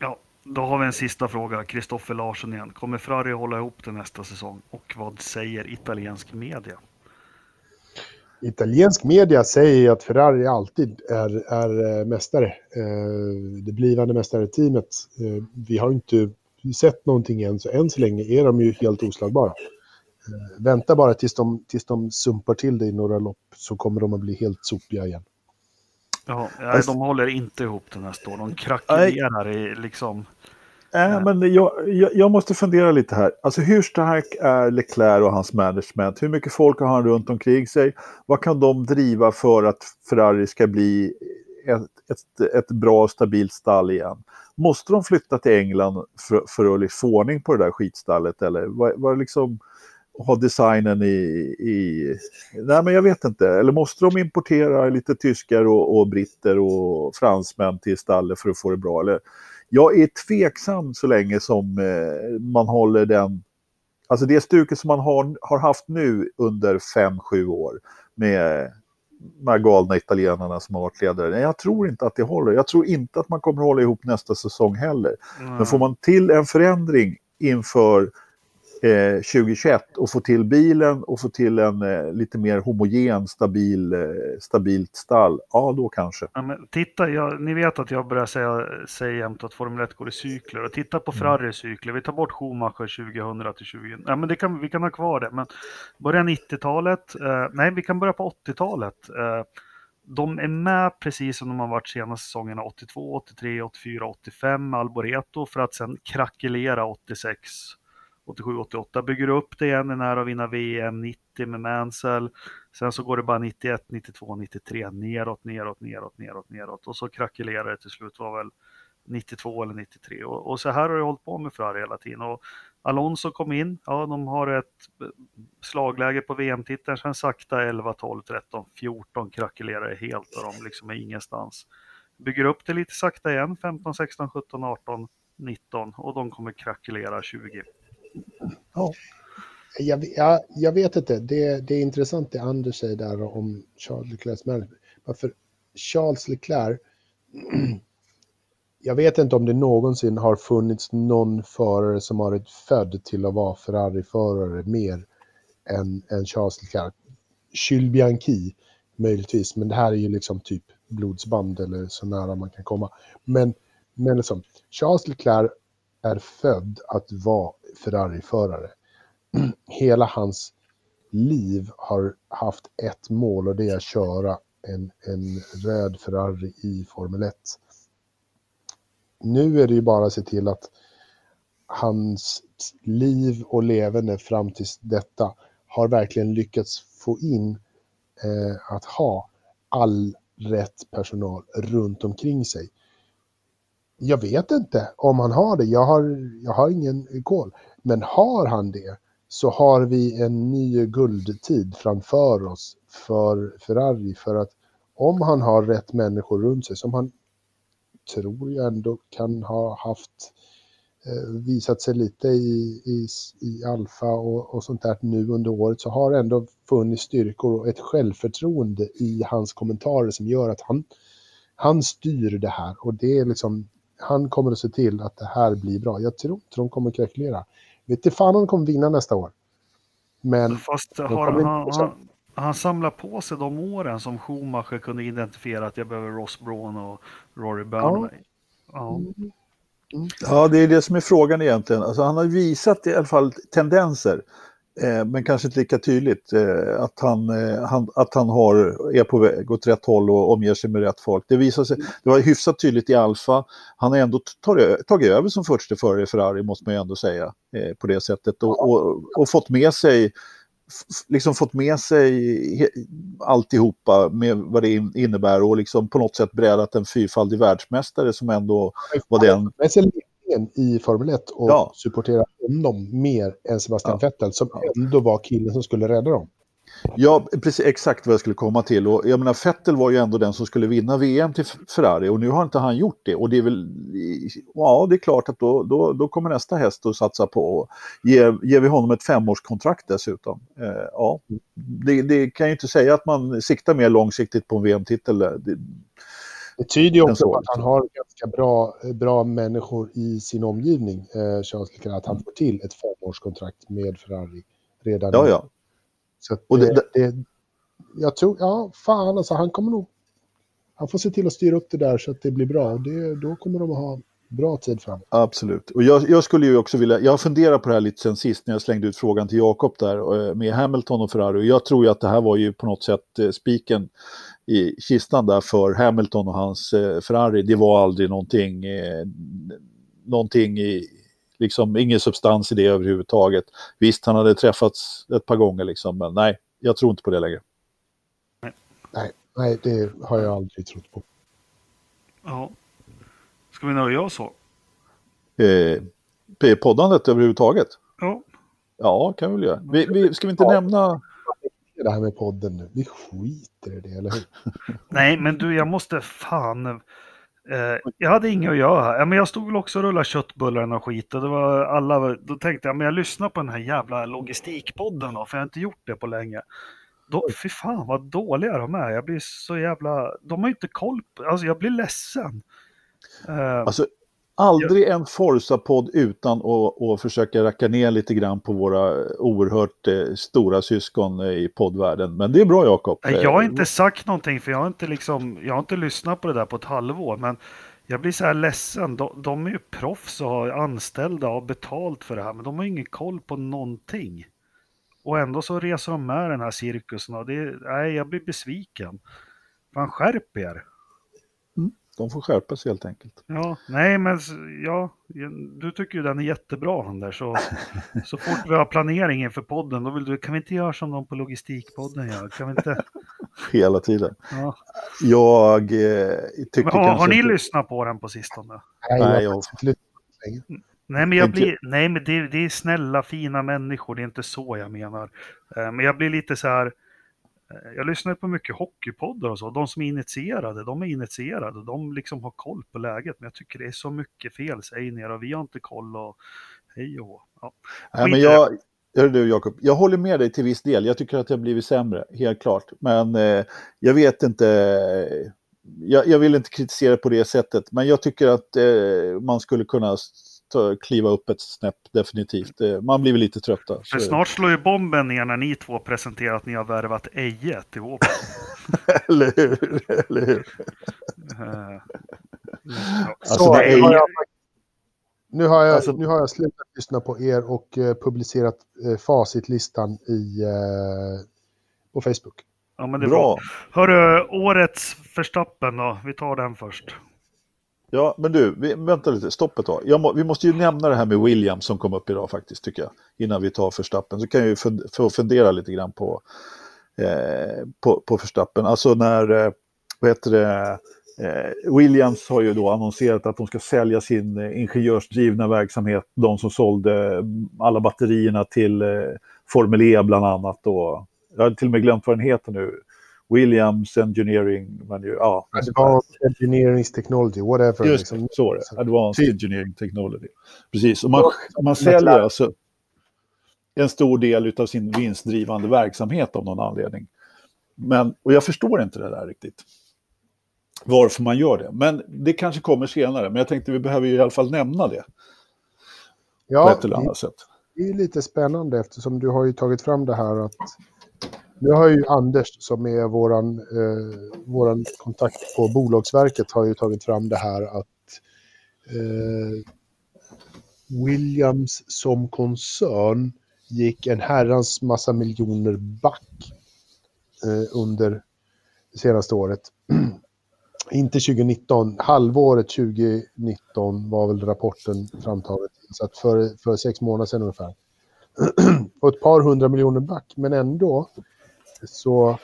Ja, då har vi en sista fråga. Kristoffer Larsson igen. Kommer Ferrari hålla ihop det nästa säsong? Och vad säger italiensk media? Italiensk media säger att Ferrari alltid är, är eh, mästare. Eh, det blivande mästare-teamet. Eh, vi har inte sett någonting än, så än så länge är de ju helt oslagbara. Vänta bara tills de, tills de sumpar till det i några lopp så kommer de att bli helt sopiga igen. Ja, de håller inte ihop den här år. De krackelerar i liksom... Äh, men jag, jag, jag, måste fundera lite här. Alltså hur stark är Leclerc och hans management? Hur mycket folk har han runt omkring sig? Vad kan de driva för att Ferrari ska bli ett, ett, ett bra stabilt stall igen? Måste de flytta till England för, för att få ordning på det där skitstallet eller var, var liksom ha designen i, i... Nej, men jag vet inte. Eller måste de importera lite tyskar och, och britter och fransmän till stallet för att få det bra? Eller, jag är tveksam så länge som eh, man håller den... Alltså det stuket som man har, har haft nu under 5-7 år med de här galna italienarna som har varit ledare. Nej, jag tror inte att det håller. Jag tror inte att man kommer hålla ihop nästa säsong heller. Mm. Men får man till en förändring inför 2021 eh, och få till bilen och få till en eh, lite mer homogen, stabil, eh, stabilt stall, ja då kanske. Ja, titta, jag, ni vet att jag börjar säga, säga jämt att Formel 1 går i cykler. Och titta på mm. Ferraris cykler, vi tar bort Schumacher 2000 till 20... Ja, men det kan, vi kan ha kvar det, men börja 90-talet, eh, nej vi kan börja på 80-talet. Eh, de är med precis som de har varit senaste säsongerna 82, 83, 84, 85 med Alboreto för att sen krackelera 86 87-88, bygger upp det igen, är nära att vinna VM 90 med Mansell. Sen så går det bara 91, 92, 93 neråt, neråt, neråt, neråt, neråt och så krackelerar det till slut var väl 92 eller 93 och, och så här har det hållit på med Ferrari hela tiden. Och Alonso kom in, ja de har ett eh, slagläge på VM-titeln, sen sakta 11, 12, 13, 14 krackelerar det helt och de liksom är ingenstans. Bygger upp det lite sakta igen, 15, 16, 17, 18, 19 och de kommer krackelera 20. Ja. Jag, jag, jag, vet inte, det, det, är intressant det Anders säger där om Charles Leclercs management. Varför Charles Leclerc, jag vet inte om det någonsin har funnits någon förare som har varit född till att vara Ferrari-förare mer än, än Charles Leclerc. Jules Bianchi möjligtvis, men det här är ju liksom typ blodsband eller så nära man kan komma. Men, men liksom, Charles Leclerc är född att vara Ferrari-förare. Hela hans liv har haft ett mål och det är att köra en, en röd Ferrari i Formel 1. Nu är det ju bara att se till att hans liv och levande fram till detta har verkligen lyckats få in eh, att ha all rätt personal runt omkring sig. Jag vet inte om han har det, jag har, jag har ingen koll. Men har han det så har vi en ny guldtid framför oss för Ferrari. För att om han har rätt människor runt sig, som han tror jag ändå kan ha haft eh, visat sig lite i, i, i alfa och, och sånt där nu under året så har det ändå funnits styrkor och ett självförtroende i hans kommentarer som gör att han, han styr det här och det är liksom han kommer att se till att det här blir bra. Jag tror inte de kommer krackelera. Vet inte fan om de kommer vinna nästa år. Men... Fast har han, han, han samlar på sig de åren som Schumacher kunde identifiera att jag behöver Ross Braun och Rory Burnley. Ja. Ja. ja, det är det som är frågan egentligen. Alltså, han har visat i alla fall tendenser. Eh, men kanske inte lika tydligt eh, att, han, eh, han, att han har, är på väg åt rätt håll och omger sig med rätt folk. Det, visar sig, det var hyfsat tydligt i Alfa. Han har ändå tagit, tagit över som första förare i Ferrari, måste man ju ändå säga, på det sättet. Och, och, och, fått med sig liksom fått med sig alltihopa med vad det innebär och liksom på något sätt brädat en fyrfaldig världsmästare som ändå var den ledningen i Formel 1 och ja. supportera honom mer än Sebastian ja. Vettel som ändå var killen som skulle rädda dem. Ja, precis exakt vad jag skulle komma till. Och jag menar, Vettel var ju ändå den som skulle vinna VM till Ferrari och nu har inte han gjort det. Och det är väl, ja det är klart att då, då, då kommer nästa häst att satsa på. Och ger, ger vi honom ett femårskontrakt dessutom. Eh, ja, det, det, kan ju inte säga att man siktar mer långsiktigt på en VM-titel. Det, det tyder ju också på att han har ganska bra, bra människor i sin omgivning, eh, Charles Leclerc, att han får till ett femårskontrakt med Ferrari redan Ja, ja. Så att det, det, det, jag tror, ja, fan alltså, han kommer nog, han får se till att styra upp det där så att det blir bra. Det, då kommer de att ha bra tid framåt. Absolut. Och jag, jag, skulle ju också vilja, jag funderar på det här lite sen sist när jag slängde ut frågan till Jakob där eh, med Hamilton och Ferrari. Och jag tror ju att det här var ju på något sätt eh, spiken i kistan där för Hamilton och hans eh, Ferrari. Det var aldrig någonting, eh, någonting i, liksom ingen substans i det överhuvudtaget. Visst, han hade träffats ett par gånger liksom, men nej, jag tror inte på det längre. Nej, nej det har jag aldrig trott på. Ja. Ska vi nöja oss så? Eh, poddandet överhuvudtaget? Ja. Ja, kan vi väl göra. Vi, vi, ska vi inte ja. nämna det här med podden nu. Vi skiter i det, eller hur? Nej, men du, jag måste fan... Eh, jag hade inget att göra. Ja, men jag stod väl också och rullade köttbullar och skit. Och det var alla, då tänkte jag, men jag lyssnar på den här jävla logistikpodden då, för jag har inte gjort det på länge. Då, fy fan vad dåliga de är. Jag blir så jävla... De har inte koll på... Alltså jag blir ledsen. Eh, alltså Aldrig en Forza-podd utan att, att försöka racka ner lite grann på våra oerhört eh, stora syskon eh, i poddvärlden. Men det är bra Jakob. Jag har inte sagt någonting för jag har inte, liksom, jag har inte lyssnat på det där på ett halvår. Men jag blir så här ledsen. De, de är ju proffs och har anställda och har betalt för det här. Men de har ingen koll på någonting. Och ändå så reser de med den här cirkusen. Och det, nej, jag blir besviken. Fan skärp er. De får skärpa sig helt enkelt. Ja, nej men ja, du tycker ju den är jättebra Anders. Så, så fort vi har planering inför podden, då vill du, kan vi inte göra som de på Logistikpodden gör? Kan vi inte? Hela tiden. Ja. Jag eh, tycker men, har, har ni inte... lyssnat på den på sistone? Nej, jag... Nej, men, jag blir, nej, men det, det är snälla, fina människor, det är inte så jag menar. Eh, men jag blir lite så här, jag lyssnar på mycket hockeypoddar och så. De som är initierade, de är initierade. De liksom har koll på läget. Men jag tycker det är så mycket fel, säger ni. Och vi har inte koll och hej och ja. Nej, men jag, Hör du Jakob, jag håller med dig till viss del. Jag tycker att har blivit sämre, helt klart. Men eh, jag vet inte, jag, jag, vill inte kritisera på det sättet. Men jag tycker att eh, man skulle kunna kliva upp ett snäpp definitivt. Det, man blir väl lite trötta. För snart slår ju bomben ner när ni två presenterar att ni har värvat Eje till vår eller hur? Eller hur? uh, Alltså, Så, det är nu, har jag, nu, har jag, Alltså- nu har jag slutat lyssna på er och eh, publicerat eh, facitlistan i, eh, på Facebook. Ja, men det är bra. Bra. Hörru, årets Verstappen då? Vi tar den först. Ja, men du, vi, vänta lite, stopp ett tag. Jag må, vi måste ju nämna det här med Williams som kom upp idag faktiskt, tycker jag. Innan vi tar förstappen, Så kan jag ju fund, få fundera lite grann på, eh, på, på förstappen. Alltså när, eh, vad heter det, eh, Williams har ju då annonserat att de ska sälja sin eh, ingenjörsdrivna verksamhet. De som sålde mm, alla batterierna till eh, Formel E bland annat. Och, jag har till och med glömt vad den heter nu. Williams Engineering, men ju, ja. Advanced Engineering Technology, whatever. Just liksom. det, så är det. Advanced Typ. Engineering Technology. Precis, och man, man säljer alltså en stor del av sin vinstdrivande verksamhet av någon anledning. Men, och jag förstår inte det där riktigt. Varför man gör det. Men det kanske kommer senare. Men jag tänkte vi behöver ju i alla fall nämna det. På Ja, ett eller annat sätt. det är lite spännande eftersom du har ju tagit fram det här att nu har ju Anders som är våran, eh, våran kontakt på Bolagsverket har ju tagit fram det här att eh, Williams som koncern gick en herrans massa miljoner back eh, under det senaste året. Inte 2019, halvåret 2019 var väl rapporten framtaget. Så att för, för sex månader sedan ungefär. Och ett par hundra miljoner back, men ändå så,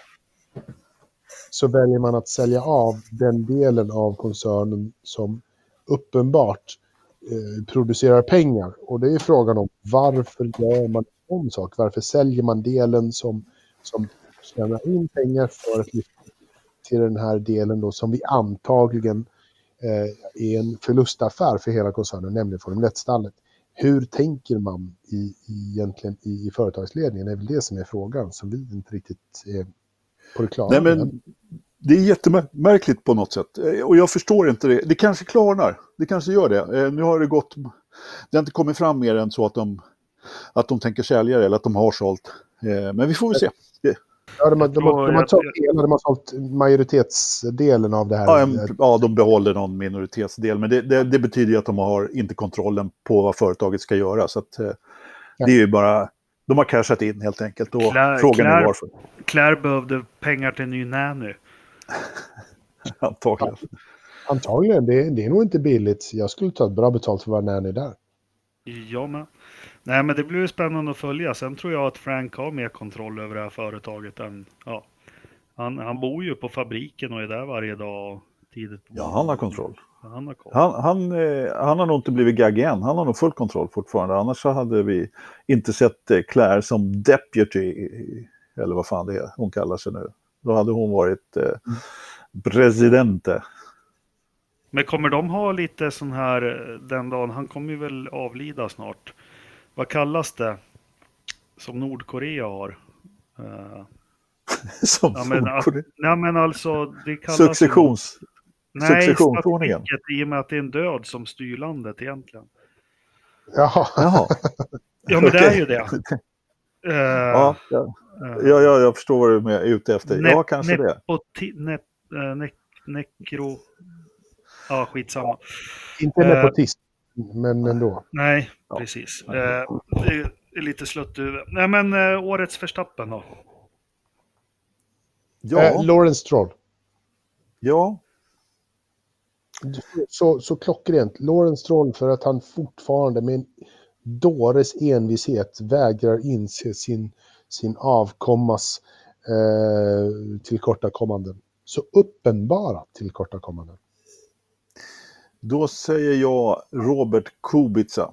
så väljer man att sälja av den delen av koncernen som uppenbart eh, producerar pengar. Och det är frågan om varför gör man en sak? Varför säljer man delen som, som tjänar in pengar för att lyfta till den här delen då som vi antagligen eh, är en förlustaffär för hela koncernen, nämligen Formel 1-stallet. Hur tänker man i, i, egentligen i, i företagsledningen? Det är väl det som är frågan som vi inte riktigt är på det klara Nej, men det är jättemärkligt på något sätt. Eh, Och jag förstår inte det. Det kanske klarnar. Det kanske gör det. Eh, Nu har det gått... Det har inte kommit fram mer än så att de, att de tänker sälja det eller att de har sålt. Eh, Men vi får väl se. Ja, de, har- de, har- de, har jag- sålt de har sålt majoritetsdelen av det här. Ja, en, ja, de behåller någon minoritetsdel, men det, det, det betyder ju att de har inte kontrollen på vad företaget ska göra. Så att, eh, det är ju bara, de har cashat in helt enkelt och Klär- frågan är klär- varför. Claire behövde pengar till en ny nanny. Antagligen. Antagligen, det, är- det är nog inte billigt. Jag skulle ta bra betalt för att vara nanny där. Ja, men. Nej, men det blir ju spännande att följa. Sen tror jag att Frank har mer kontroll över det här företaget än... Ja. Han, han bor ju på fabriken och är där varje dag tidigt på Ja, han har kontroll. Han har koll. Han, han, eh, han har nog inte blivit gagg än. Han har nog full kontroll fortfarande. Annars så hade vi inte sett eh, Claire som deputy, eller vad fan det är hon kallar sig nu. Då hade hon varit eh, presidente. Men kommer de ha lite sån här eh, den dagen? Han kommer ju väl avlida snart. Vad kallas det? Som Nordkorea har. Eh, som ja, men, Nordkorea. nej, men alltså det kallas... Successions... Nej, successionsordningen. i och med att det är en död som styr landet egentligen. Jaha. Jaha. Ja, men det är ju det. Eh, Ja, ja, eh, ja, ja, jag förstår vad du är med- ute efter. ne- Ja, kanske det. ne, eh, ne, nekro... Ja, skitsamma. Inte Eh. nepotism, men ändå. Nej, Ja. precis. Eh, det är lite slött huvud. Nej, men eh, årets förstappen då? Ja, Eh, Lawrence Stroll. ja, Så, så klockrent. Lawrence Stroll för att han fortfarande med en dåres envishet vägrar inse sin, sin avkommas eh, tillkortakommanden. Så uppenbara tillkortakommanden. Då säger jag Robert Kubica.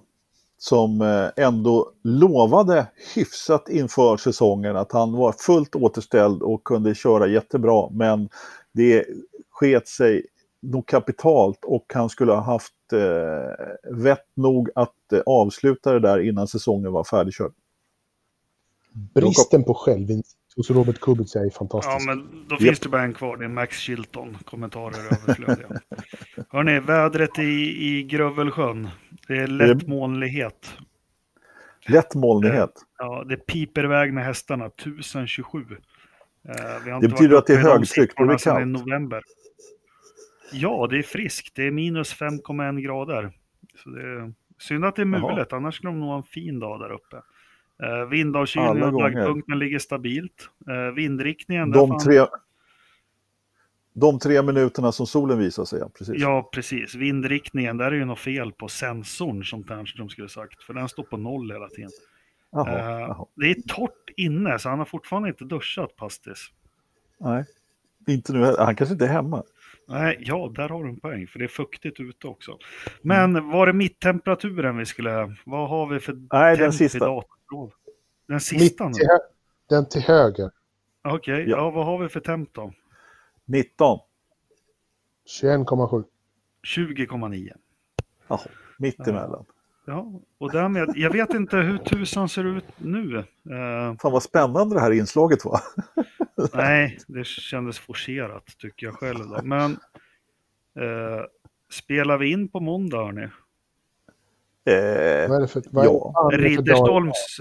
Som eh, ändå lovade hyfsat inför säsongen att han var fullt återställd och kunde köra jättebra. Men det sket sig nog kapitalt och han skulle ha haft eh, vett nog att eh, avsluta det där innan säsongen var färdigkörd. Bristen på självinsikt hos Robert Kubica är Ja, fantastisk. men då finns det bara en kvar. Det är Max Chilton. Kommentarer överflödiga. Hörni, vädret i, i Grövelsjön. Det är lätt molnighet. Lätt molnighet. Ja, det piper iväg med hästarna, 1027. Eh, vi har Det betyder att det är högtryck, det sedan kallt. i november. Ja, det är friskt. Det är minus 5,1 grader. Så det är synd att det är Jaha. mulet, annars skulle de nog ha en fin dag där uppe. Eh, vindavkylning och gånger. dagpunkten ligger stabilt. Eh, vindriktningen, De fan- tre, de tre minuterna som solen visar sig, ja. Precis. Ja, precis. Vindriktningen, där är ju något fel på sensorn som Ternström skulle sagt. För den står på noll hela tiden. Jaha, Eh, jaha. det är torrt inne, så han har fortfarande inte duschat, Pastis. Nej, inte nu. Han kanske inte är hemma. Nej, ja, där har du en poäng, för det är fuktigt ute också. Men var det mitttemperaturen vi skulle... Vad har vi för Nej, den sista. Datorprov? Den sista nu? den till höger. Okej, Ja. ja. vad har vi för temp då? 19. 21,7. 20,9. Jaha, mittemellan. Ja, och därmed, jag vet inte hur tusan ser ut nu. Eh, Fan vad spännande det här inslaget var. nej, det kändes forcerat tycker jag själv. Då. Men eh, spelar vi in på måndag hörni? Eh, Vad är det för, vad är Ja. är? Ridderstolms,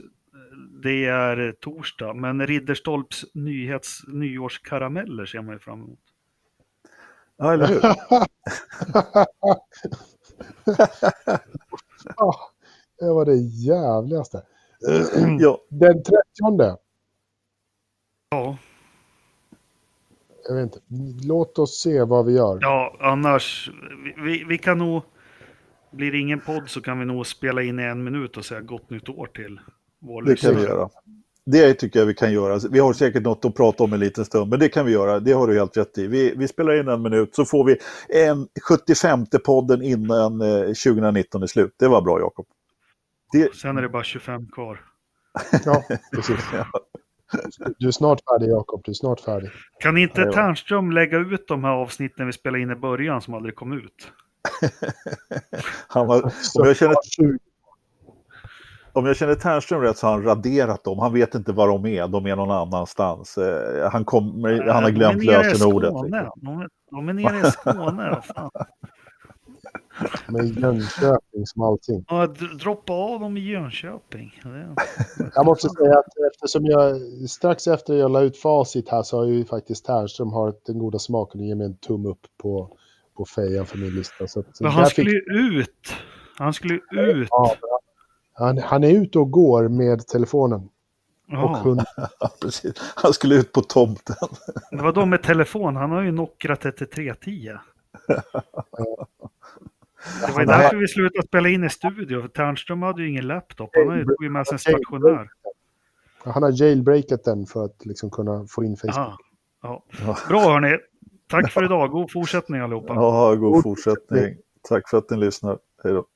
det är torsdag, men Ridderstolps nyhets, nyårskarameller ser man ju fram emot. ja, eller hur? Det var det jävligaste. Ja, Den 30. Ja, Jag vet inte. Låt oss se vad vi gör. ja annars, vi, vi, vi kan nog, blir det ingen podd så kan vi nog spela in i en minut och säga gott nytt år till vår det kan vi lyssnare. göra. Det tycker jag vi kan göra. Vi har säkert något att prata om en liten stund, men det kan vi göra. Det har du helt rätt i. Vi, vi spelar in en minut så får vi en 75 podden innan eh, 2019 är slut. Det var bra Jakob. Det, Sen är det bara 25 kvar. Ja, precis. Du är snart färdig Jakob, du är snart färdig. Kan inte. Ternström lägga ut de här avsnitten vi spelade in i början som aldrig kom ut? han har, om, jag känner, om jag känner Ternström rätt så har han raderat dem. Han vet inte var de är. De är någon annanstans. Eh, Han, kommer, han har De glömt är i lösenordet. Liksom. De är, de är nere i Skåne. vad fan. Med Jönköping som allting. Ja, droppa av dem i Jönköping. Jag måste säga att eftersom jag strax efter jag la ut facit här så har ju faktiskt Ternström har den goda smaken att ge mig en tumme upp på, på fejan för min lista. Så att, Men han skulle fick- ju ut. Han skulle ju ut. Ja, han, han är ute och går med telefonen och Ja, hund. Ja, precis. Han skulle ut på tomten. det var de med telefon. Han har ju Nokia 3310. Det var ju därför vi slutade spela in i studio. För Ternström hade ju ingen laptop. Han har ju med sig en stationär. Han har jailbreakat den för att liksom kunna få in Facebook. Ja. Bra hörni. Tack för idag. God fortsättning allihopa. Ja, god fortsättning. Tack för att ni lyssnar. Hej då.